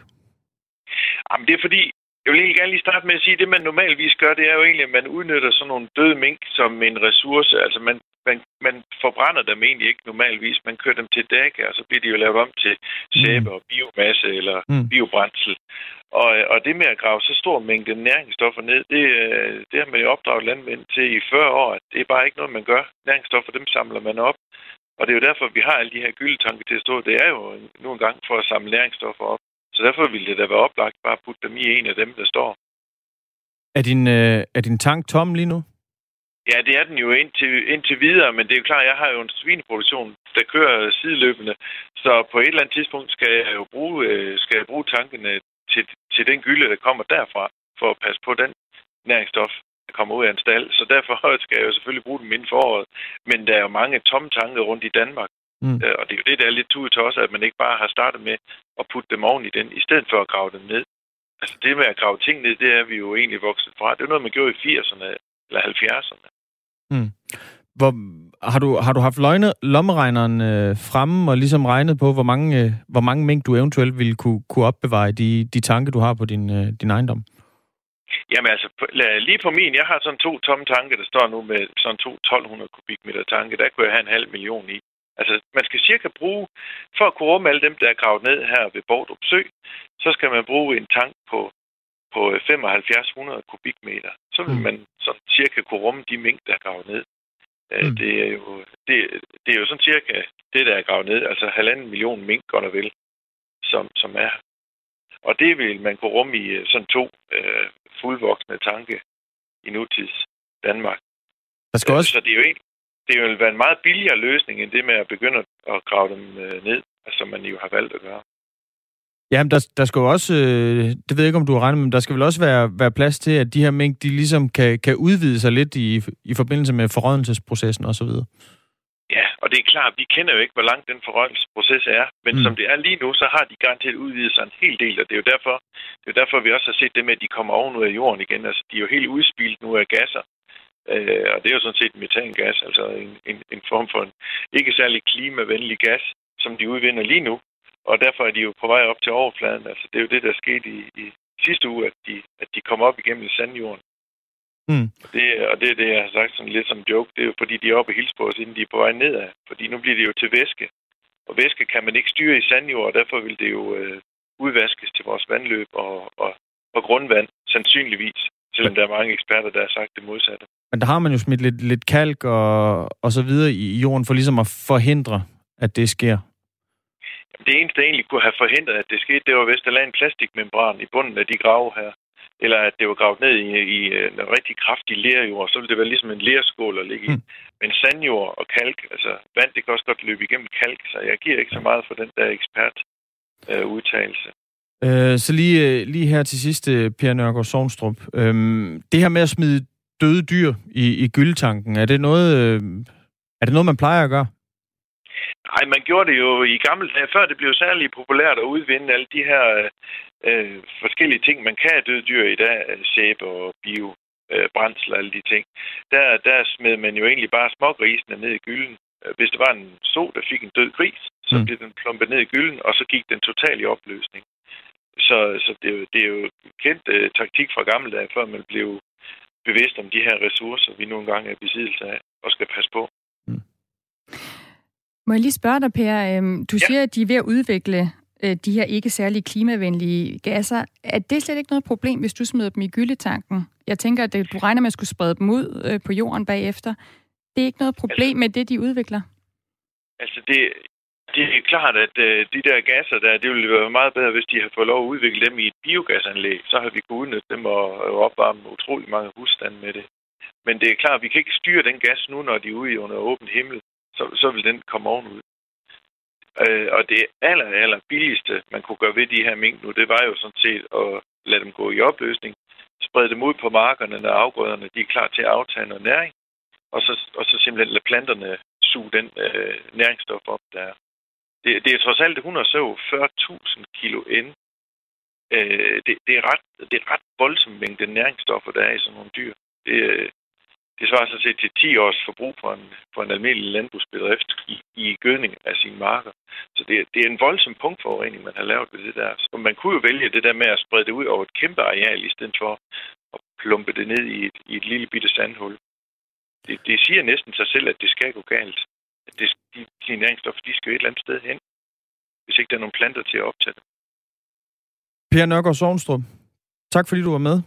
N: Jamen, det er fordi, jeg vil egentlig gerne lige starte med at sige, at det man normalvis gør, det er jo egentlig, at man udnytter sådan nogle døde mink som en ressource. Altså man, man, man forbrænder dem egentlig ikke normalvis. Man kører dem til dæk, og så bliver de jo lavet om til sæbe og biomasse eller mm. biobrændsel. Og, og det med at grave så stor mængde næringsstoffer ned, det, det har man jo opdraget landmænd til i 40 år. Det er bare ikke noget, man gør. Næringsstoffer, dem samler man op. Og det er jo derfor, vi har alle de her gyldetanke til at stå. Det er jo nu en gang for at samle næringsstoffer op. Så derfor ville det da være oplagt bare at putte dem i en af dem, der står.
A: Er din, øh, er din tank tom lige nu?
N: Ja, det er den jo indtil, indtil videre, men det er jo klart, jeg har jo en svineproduktion, der kører sideløbende. Så på et eller andet tidspunkt skal jeg jo bruge, øh, skal jeg bruge tankene til, til den gylde, der kommer derfra, for at passe på den næringsstof, kommer ud af en stald. Så derfor skal jeg jo selvfølgelig bruge dem inden for året. Men der er jo mange tomme tanke rundt i Danmark. Mm. Øh, og det er jo det, der er lidt til også, at man ikke bare har startet med at putte dem oven i den, i stedet for at grave dem ned. Altså det med at grave ting ned, det er vi jo egentlig vokset fra. Det er noget, man gjorde i 80'erne eller 70'erne.
A: Mm. Hvor, har, du, har du haft løgne, lommeregneren øh, fremme og ligesom regnet på, hvor mange, øh, hvor mange mængder du eventuelt ville kunne, kunne opbevare de, de tanke, du har på din, øh, din ejendom?
N: Jamen altså, lige på min, jeg har sådan to tomme tanke, der står nu med sådan to 1200 kubikmeter tanke. Der kunne jeg have en halv million i. Altså, man skal cirka bruge, for at kunne rumme alle dem, der er gravet ned her ved Bordrup Sø, så skal man bruge en tank på, på 7500 kubikmeter. Så vil mm. man sådan cirka kunne rumme de mink, der er gravet ned. Øh, mm. Det, er jo, det, det er jo sådan cirka det, der er gravet ned, altså halvanden million mink, godt og vel, som, som er. Og det vil man kunne rumme i øh, sådan to øh, fuldvoksne tanke i nutids Danmark.
A: Der skal også...
N: Så det er jo ikke, det vil være en meget billigere løsning, end det med at begynde at grave dem øh, ned, altså, som man jo har valgt at gøre.
A: Jamen, der, der skal jo også, øh, det ved jeg ikke, om du har regnet med, men der skal vel også være, være plads til, at de her mængder, de ligesom kan, kan udvide sig lidt i, i forbindelse med forrådnelsesprocessen osv.
N: Ja, og det er klart, vi kender jo ikke, hvor lang den forrådelsesproces er, men mm. som det er lige nu, så har de garanteret udvidet sig en hel del, og det er jo derfor, det er derfor vi også har set det med, at de kommer oven ud af jorden igen. Altså, de er jo helt udspildt nu af gasser, Øh, og det er jo sådan set metangas, altså en, en, en form for en ikke særlig klimavenlig gas, som de udvinder lige nu. Og derfor er de jo på vej op til overfladen. Altså, det er jo det, der skete i, i sidste uge, at de, at de kom op igennem sandjorden.
A: Mm.
N: Og det, og det er det, jeg har sagt sådan lidt som joke. Det er jo fordi, de er oppe og hilse på os, inden de er på vej nedad. Fordi nu bliver det jo til væske. Og væske kan man ikke styre i sandjord, og derfor vil det jo øh, udvaskes til vores vandløb og, og, og grundvand, sandsynligvis. Selvom der er mange eksperter, der har sagt det modsatte.
A: Men der har man jo smidt lidt, lidt kalk og, og så videre i jorden for ligesom at forhindre, at det sker.
N: Jamen, det eneste, der egentlig kunne have forhindret, at det skete, det var, hvis der lagde en plastikmembran i bunden af de grave her. Eller at det var gravet ned i, i en rigtig kraftig lerjord, så ville det være ligesom en lerskål at ligge i. Mm. Men sandjord og kalk, altså vand, det kan også godt løbe igennem kalk, så jeg giver ikke så meget for den der ekspert øh, udtalelse.
A: Øh, så lige, øh, lige her til sidst, øh, Per Nørgaard Sovnstrup. Øh, det her med at smide døde dyr i, i gyldtanken, er det noget, øh, er det noget, man plejer at gøre?
N: Nej, man gjorde det jo i gamle dage, før det blev særlig populært at udvinde alle de her øh, forskellige ting, man kan af døde dyr i dag, sæbe og bio, øh, brændsel og alle de ting. Der, der smed man jo egentlig bare smågrisene ned i gylden. Hvis der var en so, der fik en død gris, så mm. blev den plumpet ned i gylden, og så gik den totalt i opløsning. Så, så det, er jo, det er jo kendt uh, taktik fra gamle dage, før man blev bevidst om de her ressourcer, vi nogle gange er besiddelse af og skal passe på.
B: Må jeg lige spørge dig, Per? Øhm, du ja. siger, at de er ved at udvikle øh, de her ikke særlig klimavenlige gasser. Er det slet ikke noget problem, hvis du smider dem i gyldetanken? Jeg tænker, at du regner med at skulle sprede dem ud øh, på jorden bagefter. Det er ikke noget problem altså, med det, de udvikler?
N: Altså, det, det er klart, at øh, de der gasser der, det ville være meget bedre, hvis de havde fået lov at udvikle dem i et biogasanlæg. Så har vi kunnet udnytte dem og, og opvarme utrolig mange husstande med det. Men det er klart, at vi kan ikke styre den gas nu, når de er ude under åben himmel. Så, så vil den komme ovenud. Øh, og det aller, aller billigste, man kunne gøre ved de her mink nu, det var jo sådan set at lade dem gå i opløsning, sprede dem ud på markerne, når afgrøderne de er klar til at aftage noget næring, og så, og så simpelthen lade planterne suge den øh, næringsstof op, der er. Det, det er trods alt 140.000 kilo ind. Øh, det, det, er ret, det er ret voldsomt mængde næringsstoffer, der er i sådan nogle dyr. Det, øh, det svarer sig til 10 års forbrug for en, for en almindelig landbrugsbedrift i, i gødning af sine marker. Så det, det er en voldsom punktforurening, man har lavet ved det der. Og man kunne jo vælge det der med at sprede det ud over et kæmpe areal, i stedet for at plumpe det ned i et, i et lille bitte sandhul. Det, det siger næsten sig selv, at det skal gå galt. Det, de, de næringsstoffer, de skal jo et eller andet sted hen, hvis ikke der er nogen planter til at optage det.
A: Per Nørgaard Sovnstrup, tak fordi du var med.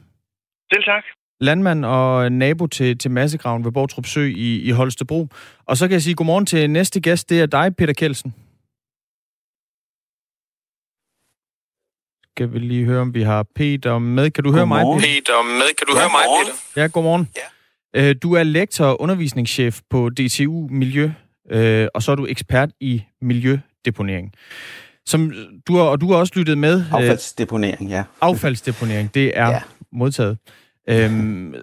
N: Selv tak
A: landmand og nabo til, til massegraven ved Bortrup Sø i, i Holstebro. Og så kan jeg sige godmorgen til næste gæst, det er dig, Peter Kelsen. Skal vi lige høre, om vi har Peter med. Kan du
O: godmorgen.
A: høre mig,
O: Peter? Peter med. Kan du ja, høre mig, Peter?
A: Ja, godmorgen. Ja. Øh, du er lektor og undervisningschef på DTU Miljø, øh, og så er du ekspert i miljødeponering. Som du har, og du har også lyttet med.
O: Affaldsdeponering, ja.
A: Affaldsdeponering, det er ja. modtaget. Øhm,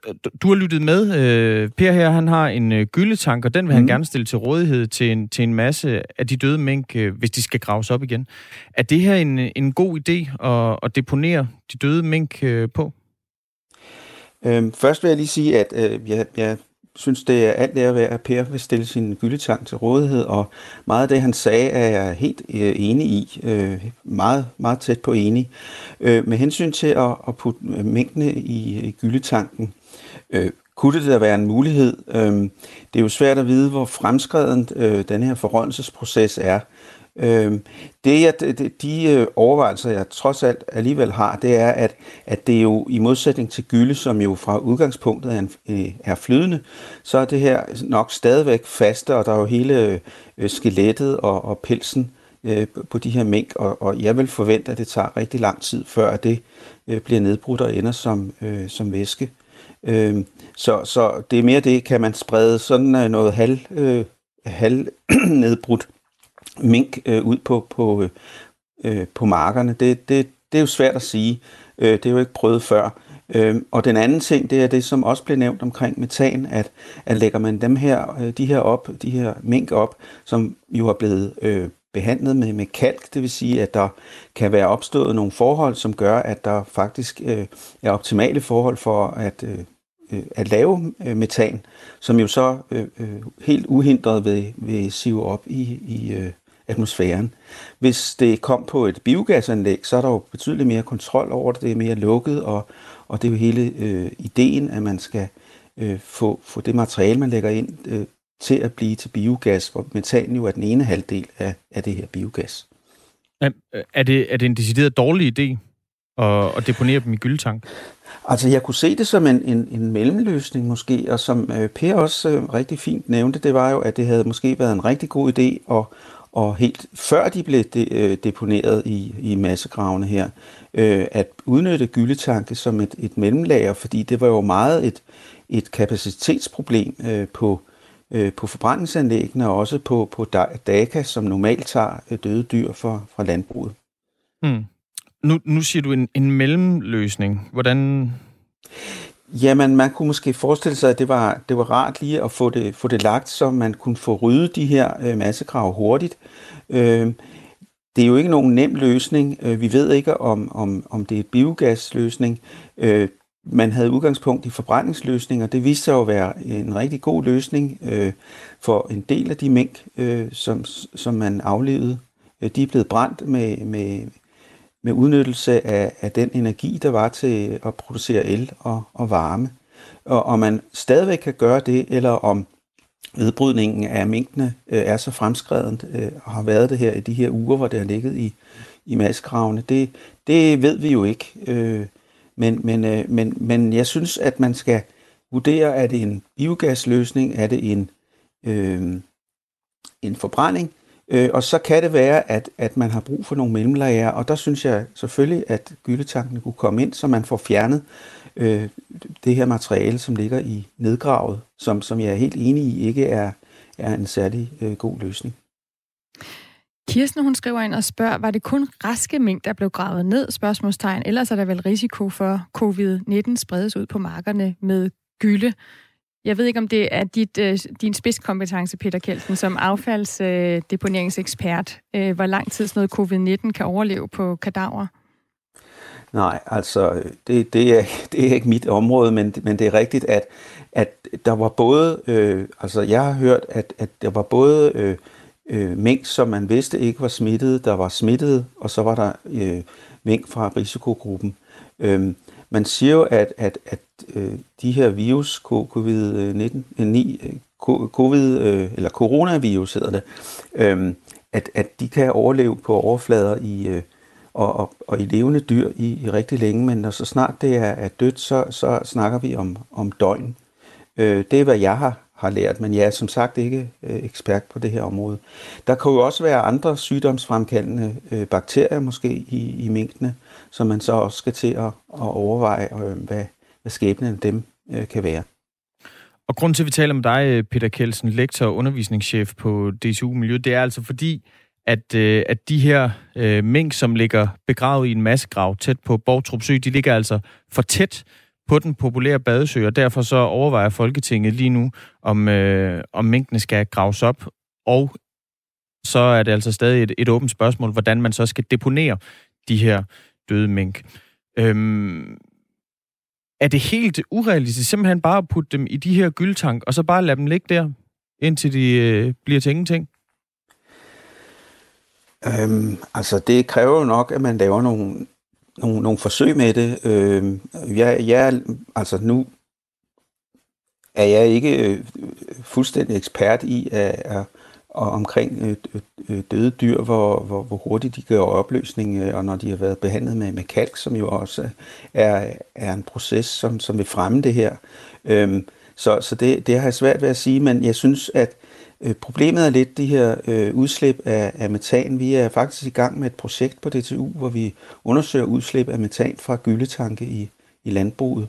A: du har lyttet med. Øh, per her, han har en øh, gyldetank, og den vil mm. han gerne stille til rådighed til en, til en masse af de døde mink, øh, hvis de skal graves op igen. Er det her en, en god idé at, at deponere de døde mink øh, på?
O: Øhm, først vil jeg lige sige, at øh, jeg, jeg synes, det er alt det at være, at Per vil stille sin gyldetang til rådighed, og meget af det, han sagde, er jeg helt øh, enig i. Øh, meget, meget tæt på enig. Øh, med hensyn til at, at putte øh, mængdene i, i gyldetanken, øh, kunne det da være en mulighed? Øh, det er jo svært at vide, hvor fremskreden øh, den her forrådnelsesproces er. Øh, det, jeg, de, de overvejelser, jeg trods alt alligevel har, det er, at, at det jo i modsætning til gylde, som jo fra udgangspunktet er, en, øh, er flydende, så er det her nok stadigvæk faste, og der er jo hele øh, skelettet og, og pelsen øh, på de her mink, og, og jeg vil forvente, at det tager rigtig lang tid, før det øh, bliver nedbrudt og ender som, øh, som væske. Øh, så, så det er mere det, kan man sprede sådan øh, noget halv, øh, halv nedbrudt mink øh, ud på, på, øh, øh, på markerne. Det, det, det er jo svært at sige. Øh, det er jo ikke prøvet før. Øh, og den anden ting, det er det, som også blev nævnt omkring metan, at, at lægger man dem her, øh, de her op, de her mink op, som jo er blevet øh, behandlet med, med kalk, det vil sige, at der kan være opstået nogle forhold, som gør, at der faktisk øh, er optimale forhold for, at øh, øh at lave øh, metan, som jo så øh, øh, helt uhindret vil, vil sive op i, i øh, atmosfæren. Hvis det kom på et biogasanlæg, så er der jo betydeligt mere kontrol over det, det er mere lukket, og, og det er jo hele øh, ideen, at man skal øh, få, få det materiale, man lægger ind, øh, til at blive til biogas, hvor metan jo er den ene halvdel af, af det her biogas.
A: Er det, er det en decideret dårlig idé at, at deponere dem i gyldetank?
O: Altså, jeg kunne se det som en, en, en mellemløsning måske, og som øh, Per også øh, rigtig fint nævnte, det var jo, at det havde måske været en rigtig god idé, og, og helt før de blev de, øh, deponeret i, i massegravene her, øh, at udnytte gyldetanke som et, et mellemlager, fordi det var jo meget et, et kapacitetsproblem øh, på, øh, på forbrændingsanlæggene, og også på, på DACA, som normalt tager øh, døde dyr fra, fra landbruget.
A: Hmm. Nu, nu siger du en, en mellemløsning. Hvordan...
O: Jamen, man kunne måske forestille sig, at det var, det var rart lige at få det, få det lagt, så man kunne få ryddet de her øh, massegrave hurtigt. Øh, det er jo ikke nogen nem løsning. Øh, vi ved ikke, om, om, om det er et biogasløsning. Øh, man havde udgangspunkt i forbrændingsløsninger. Det viste sig at være en rigtig god løsning øh, for en del af de mink, øh, som, som man aflevede. Øh, de er blevet brændt med, med, med udnyttelse af, af den energi, der var til at producere el og, og varme. Og om man stadigvæk kan gøre det, eller om vedbrydningen af minkene øh, er så fremskreden øh, og har været det her i de her uger, hvor det har ligget i, i maskravene, det, det ved vi jo ikke. Øh, men, men, øh, men, men jeg synes, at man skal vurdere, er det en biogasløsning, er det en, øh, en forbrænding, øh, og så kan det være, at, at man har brug for nogle mellemlager, og der synes jeg selvfølgelig, at gyldetankene kunne komme ind, så man får fjernet øh, det her materiale, som ligger i nedgravet, som, som jeg er helt enig i ikke er, er en særlig øh, god løsning.
B: Kirsten, hun skriver ind og spørger, var det kun raske mink, der blev gravet ned? Spørgsmålstegn. Ellers er der vel risiko for covid-19 spredes ud på markerne med gylde. Jeg ved ikke, om det er dit, øh, din spidskompetence, Peter Kelsen, som affaldsdeponeringsekspert. Øh, hvor lang tid sådan noget covid-19 kan overleve på kadaver?
O: Nej, altså, det, det, er, det er ikke mit område, men, men det er rigtigt, at, at der var både, øh, altså jeg har hørt, at, at der var både øh, øh, mink, som man vidste ikke var smittet, der var smittet, og så var der øh, mink fra risikogruppen. Øh, man siger jo, at, at, at øh, de her virus, covid-19, øh, covid, øh, eller coronavirus hedder det, øh, at, at de kan overleve på overflader i, øh, og, og, og i levende dyr i, i rigtig længe, men når så snart det er, er dødt, så, så snakker vi om, om døgn. Øh, det er, hvad jeg har, har lært, men jeg er som sagt ikke øh, ekspert på det her område. Der kan jo også være andre sygdomsfremkaldende øh, bakterier måske i, i minkene, som man så også skal til at, at overveje, øh, hvad, hvad skæbnen af dem øh, kan være.
A: Og grund til, at vi taler med dig, øh, Peter Kelsen, lektor og undervisningschef på DTU Miljø, det er altså fordi, at, øh, at de her øh, mink, som ligger begravet i en massegrav tæt på Bortrup Sø, de ligger altså for tæt på den populære badesø, og derfor så overvejer Folketinget lige nu, om, øh, om minkene skal graves op, og så er det altså stadig et, et åbent spørgsmål, hvordan man så skal deponere de her døde mink. Øhm, er det helt urealistisk simpelthen bare at putte dem i de her gyldtank, og så bare lade dem ligge der, indtil de øh, bliver til ingenting?
O: Øhm, altså, det kræver jo nok, at man laver nogle, nogle, nogle forsøg med det. Øh, jeg, jeg, altså nu er jeg ikke øh, fuldstændig ekspert i at, at, og omkring øh, øh, øh, døde dyr, hvor, hvor, hvor hurtigt de gør opløsning, øh, og når de har været behandlet med, med kalk, som jo også er, er en proces, som, som vil fremme det her. Øh, så så det, det har jeg svært ved at sige, men jeg synes, at Øh, problemet er lidt det her øh, udslip af, af metan. Vi er faktisk i gang med et projekt på DTU, hvor vi undersøger udslip af metan fra gyldetanke i, i landbruget.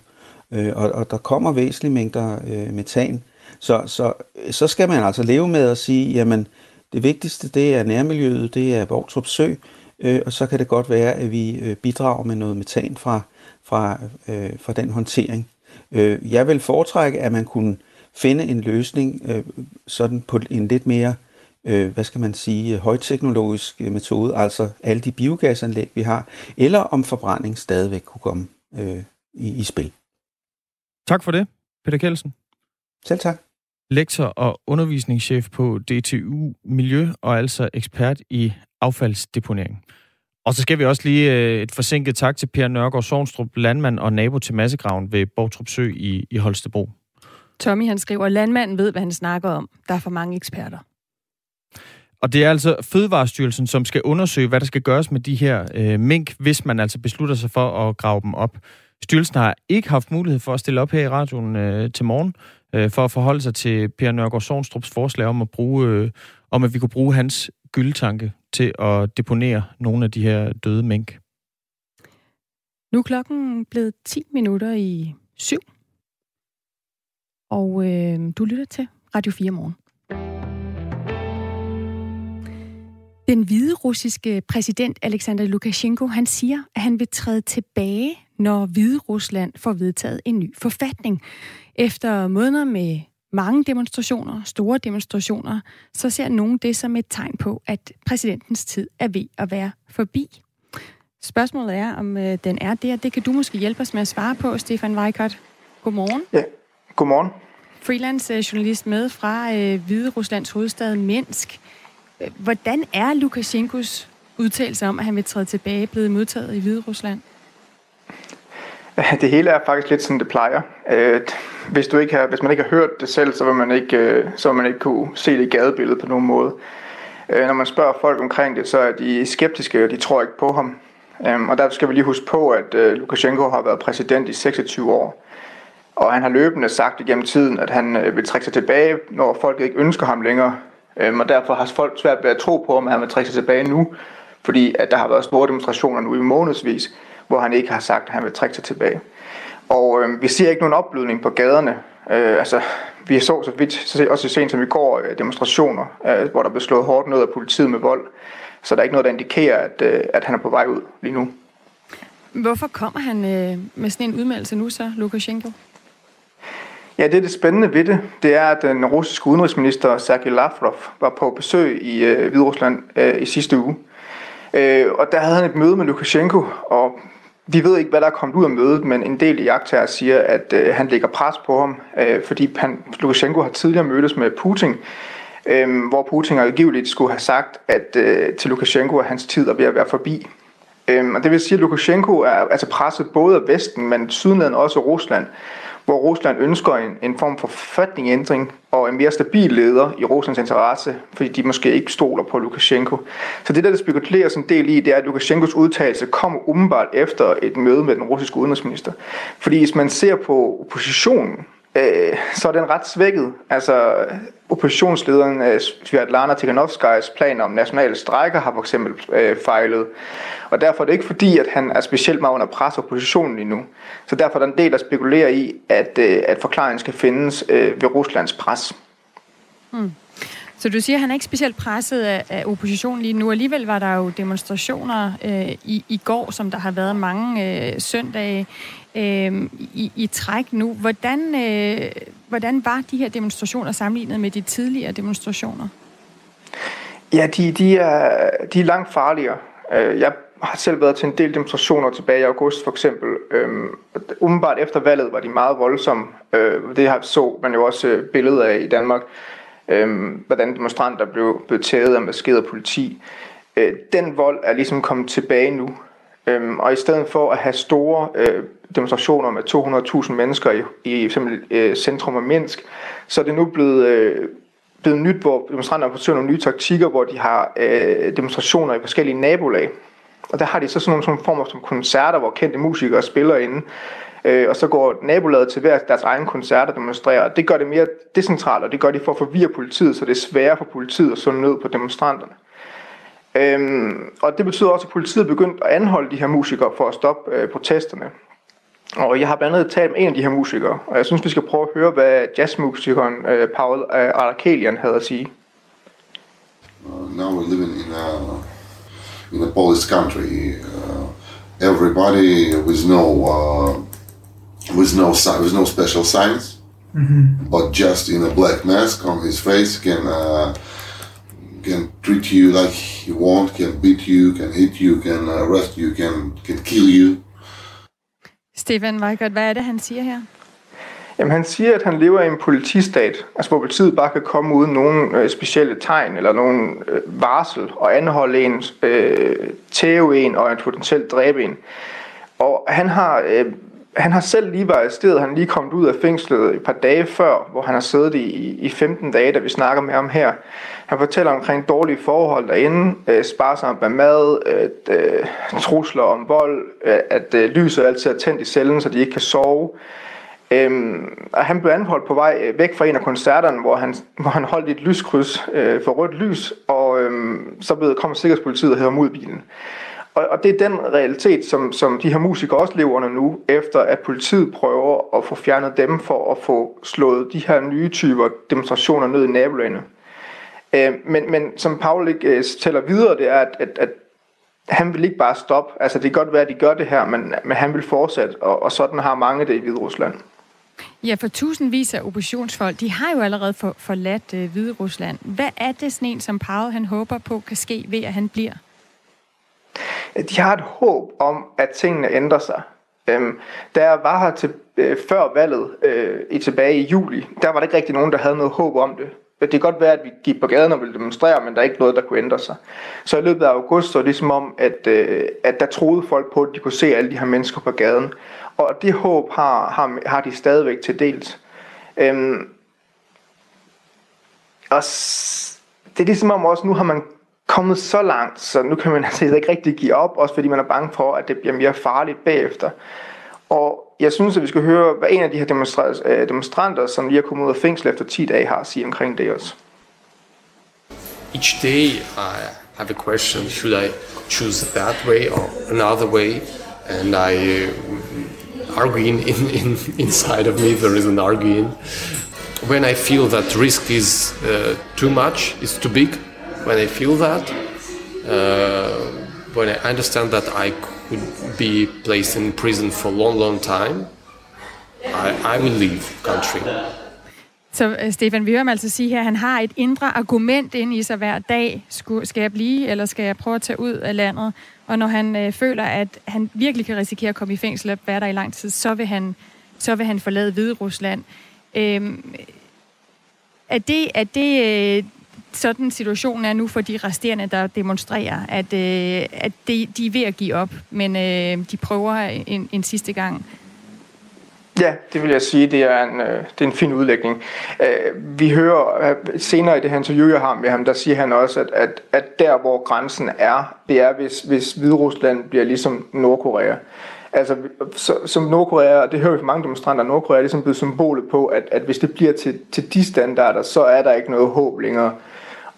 O: Øh, og, og der kommer væsentlige mængder øh, metan. Så, så, så skal man altså leve med at sige, jamen det vigtigste det er nærmiljøet, det er Borgtrup Sø, øh, og så kan det godt være, at vi øh, bidrager med noget metan fra, fra, øh, fra den håndtering. Øh, jeg vil foretrække, at man kunne finde en løsning øh, sådan på en lidt mere, øh, hvad skal man sige, højteknologisk metode, altså alle de biogasanlæg, vi har, eller om forbrænding stadigvæk kunne komme øh, i, i spil.
A: Tak for det, Peter Kelsen.
O: Selv tak.
A: Lektor og undervisningschef på DTU Miljø og altså ekspert i affaldsdeponering. Og så skal vi også lige øh, et forsinket tak til Per Nørgaard Sovnstrup, landmand og nabo til Massegraven ved Borgtrup Sø i, i Holstebro.
B: Tommy han skriver, at landmanden ved, hvad han snakker om. Der er for mange eksperter.
A: Og det er altså Fødevarestyrelsen, som skal undersøge, hvad der skal gøres med de her øh, mink, hvis man altså beslutter sig for at grave dem op. Styrelsen har ikke haft mulighed for at stille op her i radioen øh, til morgen, øh, for at forholde sig til Per Nørgaard Sovnstrups forslag om at bruge, øh, om at vi kunne bruge hans gyldetanke til at deponere nogle af de her døde mink.
B: Nu er klokken blevet 10 minutter i syv. Og øh, du lytter til Radio 4 morgen. Den hvide russiske præsident Alexander Lukashenko, han siger, at han vil træde tilbage, når Hvide Rusland får vedtaget en ny forfatning. Efter måneder med mange demonstrationer, store demonstrationer, så ser nogen det som et tegn på, at præsidentens tid er ved at være forbi. Spørgsmålet er, om øh, den er det, og det kan du måske hjælpe os med at svare på, Stefan Weikert. Godmorgen.
P: Ja, godmorgen.
B: Freelance journalist med fra øh, Hvide Ruslands hovedstad Minsk. Hvordan er Lukashenkos udtalelse om, at han vil træde tilbage, blevet modtaget i Hvide Rusland?
P: Det hele er faktisk lidt som det plejer. Øh, hvis, du ikke har, hvis man ikke har hørt det selv, så vil man ikke, øh, så vil man ikke kunne se det i gadebilledet på nogen måde. Øh, når man spørger folk omkring det, så er de skeptiske, og de tror ikke på ham. Og derfor skal vi lige huske på, at Lukashenko har været præsident i 26 år. Og han har løbende sagt igennem tiden, at han øh, vil trække sig tilbage, når folk ikke ønsker ham længere. Øhm, og derfor har folk svært ved at tro på, at han vil trække sig tilbage nu, fordi at der har været store demonstrationer nu i månedsvis, hvor han ikke har sagt, at han vil trække sig tilbage. Og øh, vi ser ikke nogen opblødning på gaderne. Øh, altså, vi så så vidt, så også sent som i går, øh, demonstrationer, øh, hvor der blev slået hårdt ned af politiet med vold. Så der er ikke noget, der indikerer, at, øh, at han er på vej ud lige nu.
B: Hvorfor kommer han øh, med sådan en udmeldelse nu så, Lukashenko?
P: Ja, det er det spændende ved det. Det er, at den russiske udenrigsminister Sergej Lavrov var på besøg i øh, Hviderusland øh, i sidste uge. Øh, og der havde han et møde med Lukashenko, og vi ved ikke, hvad der er kommet ud af mødet, men en del jagttager siger, at øh, han lægger pres på ham, øh, fordi han, Lukashenko har tidligere mødtes med Putin, øh, hvor Putin angiveligt skulle have sagt at øh, til Lukashenko, at hans tid er ved at være forbi. Øh, og det vil sige, at Lukashenko er altså presset både af Vesten, men sydlandet også Rusland hvor Rusland ønsker en, en form for forfatningændring og en mere stabil leder i Ruslands interesse, fordi de måske ikke stoler på Lukashenko. Så det, der det spekuleres en del i, det er, at Lukashenkos udtalelse kommer umiddelbart efter et møde med den russiske udenrigsminister. Fordi hvis man ser på oppositionen, øh, så er den ret svækket. Altså oppositionslederen øh, Svetlana Tikhanovskajs plan om nationale strejker har for eksempel øh, fejlet. Og derfor er det ikke fordi, at han er specielt meget under pres af oppositionen lige nu. Så derfor er der en del, der spekulerer i, at, øh, at forklaringen skal findes øh, ved Ruslands pres.
B: Hmm. Så du siger, at han er ikke specielt presset af, af oppositionen lige nu. Alligevel var der jo demonstrationer øh, i, i går, som der har været mange øh, søndage øh, i, i træk nu. Hvordan, øh, hvordan var de her demonstrationer sammenlignet med de tidligere demonstrationer?
P: Ja, de, de, er, de er langt farligere. Øh, jeg har selv været til en del demonstrationer tilbage i august for eksempel. Øhm, umiddelbart efter valget var de meget voldsomme. Øh, det har så man jo også øh, billeder af i Danmark. Øh, hvordan demonstranter blev, blev taget af maskeret politi. Øh, den vold er ligesom kommet tilbage nu. øh, og i stedet for at have store øh, demonstrationer med 200.000 mennesker i, i øh, centrum af Minsk, så er det nu blevet, øh, blevet nyt, hvor demonstranterne forsøger nogle nye taktikker, hvor de har øh, demonstrationer i forskellige nabolag. Og der har de så sådan nogle sådan former som koncerter, hvor kendte musikere spiller inde. Øh, og så går nabolaget til hver deres egen koncert og demonstrerer. Det gør det mere decentralt, og det gør de for at forvirre politiet, så det er sværere for politiet at slå ned på demonstranterne. Øhm, og det betyder også, at politiet er begyndt at anholde de her musikere for at stoppe øh, protesterne. Og jeg har blandt andet talt med en af de her musikere, og jeg synes, vi skal prøve at høre, hvad jazzmusikeren øh, Paul øh, Arakelian havde at sige.
Q: Uh, now we're living in a, in a Polish country. Uh, everybody with no uh, with no with no special signs, mm-hmm. but just in a black mask on his face can uh, can treat you like he want, can beat you, can hit you, can arrest you, can can kill you.
B: Stefan Weigert, hvad er det, han siger her?
P: Jamen han siger, at han lever i en politistat, altså hvor politiet bare kan komme uden nogen øh, specielle tegn eller nogen øh, varsel og anholde en, øh, tæve en og en potentielt dræbe en. Og han har, øh, han har selv lige været arresteret. han er lige kommet ud af fængslet et par dage før, hvor han har siddet i, i 15 dage, da vi snakker med ham her. Han fortæller omkring dårlige forhold derinde, øh, sparsomt med mad, øh, trusler om vold, øh, at øh, lyset altid er tændt i cellen, så de ikke kan sove. Øhm, og han blev anholdt på vej øh, væk fra en af koncerterne, hvor han, hvor han holdt et lyskryds øh, for rødt lys, og øhm, så blev kom sikkerhedspolitiet og hævde ham ud af bilen. Og, og det er den realitet, som, som de her musikere også lever under nu, efter at politiet prøver at få fjernet dem for at få slået de her nye typer demonstrationer ned i nabolandene. Øh, men, men som Paul ikke øh, tæller videre, det er, at, at, at han vil ikke bare stoppe. Altså det kan godt være, at de gør det her, men, men han vil fortsætte, og, og sådan har mange det i Hvide Rusland.
B: Ja, for tusindvis af oppositionsfolk, de har jo allerede for, forladt øh, Hvide Rusland. Hvad er det sådan en, som Paul han håber på kan ske ved, at han bliver?
P: De har et håb om, at tingene ændrer sig. Øhm, da jeg var her til, øh, før valget øh, i tilbage i juli, der var der ikke rigtig nogen, der havde noget håb om det. Det kan godt være, at vi gik på gaden og ville demonstrere, men der er ikke noget, der kunne ændre sig. Så i løbet af august så det som om, at, øh, at der troede folk på, at de kunne se alle de her mennesker på gaden. Og det håb har, har, har de stadigvæk til dels. Øhm, og det er ligesom om også, nu har man kommet så langt, så nu kan man altså ikke rigtig give op, også fordi man er bange for, at det bliver mere farligt bagefter. Og jeg synes, at vi skal høre, hvad en af de her øh, demonstranter, som lige er kommet ud af fængsel efter 10 dage, har at sige omkring det også.
R: Each day I have a question, should I choose that way or another way? And I uh, arguing in, in, inside of me, there is an arguing. When I feel that risk is uh, too much, is too big, when I feel that, uh, when I understand that I could be placed in prison for a long, long time, I, I will leave country.
B: Så øh, Stefan, vi hører altså sige her, at han har et indre argument ind i sig hver dag. Skal jeg blive, eller skal jeg prøve at tage ud af landet? Og når han øh, føler, at han virkelig kan risikere at komme i fængsel og være der i lang tid, så vil han, så vil han forlade Hvide Rusland. Øhm, er det, er det øh, sådan situationen er nu for de resterende, der demonstrerer, at, øh, at de, de er ved at give op, men øh, de prøver en, en sidste gang.
P: Ja, det vil jeg sige, det er en, øh, det er en fin udlægning. Øh, vi hører øh, senere i det her interview, jeg har med ham, der siger han også, at, at, at der, hvor grænsen er, det er, hvis, hvis Hviderusland bliver ligesom Nordkorea. Altså, så, som Nordkorea, og det hører vi fra mange demonstranter, Nordkorea er ligesom blevet symbolet på, at, at hvis det bliver til, til de standarder, så er der ikke noget håb længere.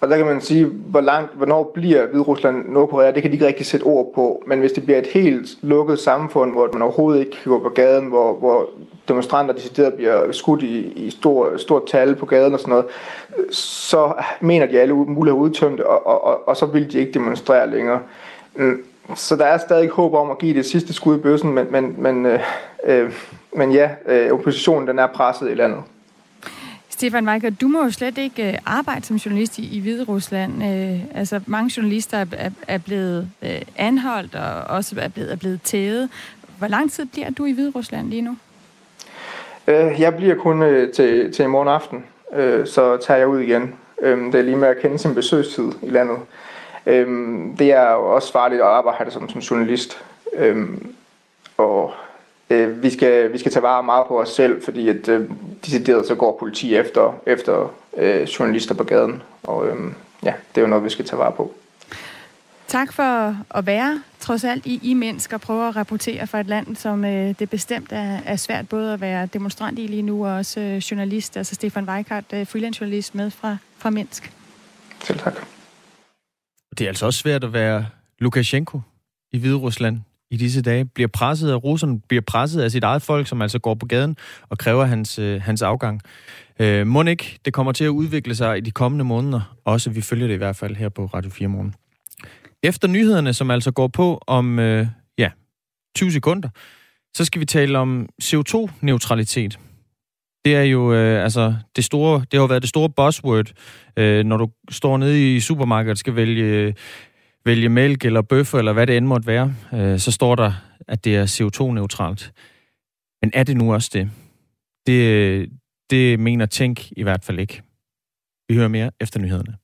P: Og der kan man sige, hvor langt, hvornår bliver Hviderusland Nordkorea, det kan de ikke rigtig sætte ord på. Men hvis det bliver et helt lukket samfund, hvor man overhovedet ikke kan gå på gaden, hvor, hvor demonstranter decideret bliver skudt i, i stor, stort tal på gaden og sådan noget, så mener de alle mulige udtømt, og, og, og, og så vil de ikke demonstrere længere. Mm, så der er stadig håb om at give det sidste skud i bøssen, men, men, men, øh, øh, men ja, øh, oppositionen den er presset i landet.
B: Stefan Weicker, du må jo slet ikke øh, arbejde som journalist i, i Hvide Rusland. Øh, altså, mange journalister er, er blevet øh, anholdt og også er blevet, er blevet tævet. Hvor lang tid bliver du i Hvide Rusland lige nu?
P: Øh, jeg bliver kun øh, til, til i morgen aften, øh, så tager jeg ud igen. Øh, det er lige med at kende sin besøgstid i landet. Øh, det er jo også farligt at arbejde som, som journalist. Øh, og øh, vi, skal, vi skal tage vare meget på os selv, fordi at øh, decideret så går politi efter, efter øh, journalister på gaden. Og øh, ja, det er jo noget, vi skal tage vare på.
B: Tak for at være, trods alt, I, I mennesker prøver at rapportere for et land, som øh, det bestemt er, er svært både at være demonstrant i lige nu, og også øh, journalist, altså Stefan Weikart, øh, freelance-journalist med fra, fra Minsk.
P: Selv tak.
A: Det er altså også svært at være Lukashenko i Hvide Rusland i disse dage, bliver presset af russerne, bliver presset af sit eget folk, som altså går på gaden og kræver hans, øh, hans afgang. Øh, må ikke, det kommer til at udvikle sig i de kommende måneder, også vi følger det i hvert fald her på Radio 4 Morgen. Efter nyhederne, som altså går på om øh, ja, 20 sekunder, så skal vi tale om CO2-neutralitet. Det er jo øh, altså det store, det har været det store buzzword, øh, når du står nede i supermarkedet og skal vælge vælge mælk eller bøffer, eller hvad det end måtte være, øh, så står der, at det er CO2-neutralt. Men er det nu også det? Det, det mener Tænk i hvert fald ikke. Vi hører mere efter nyhederne.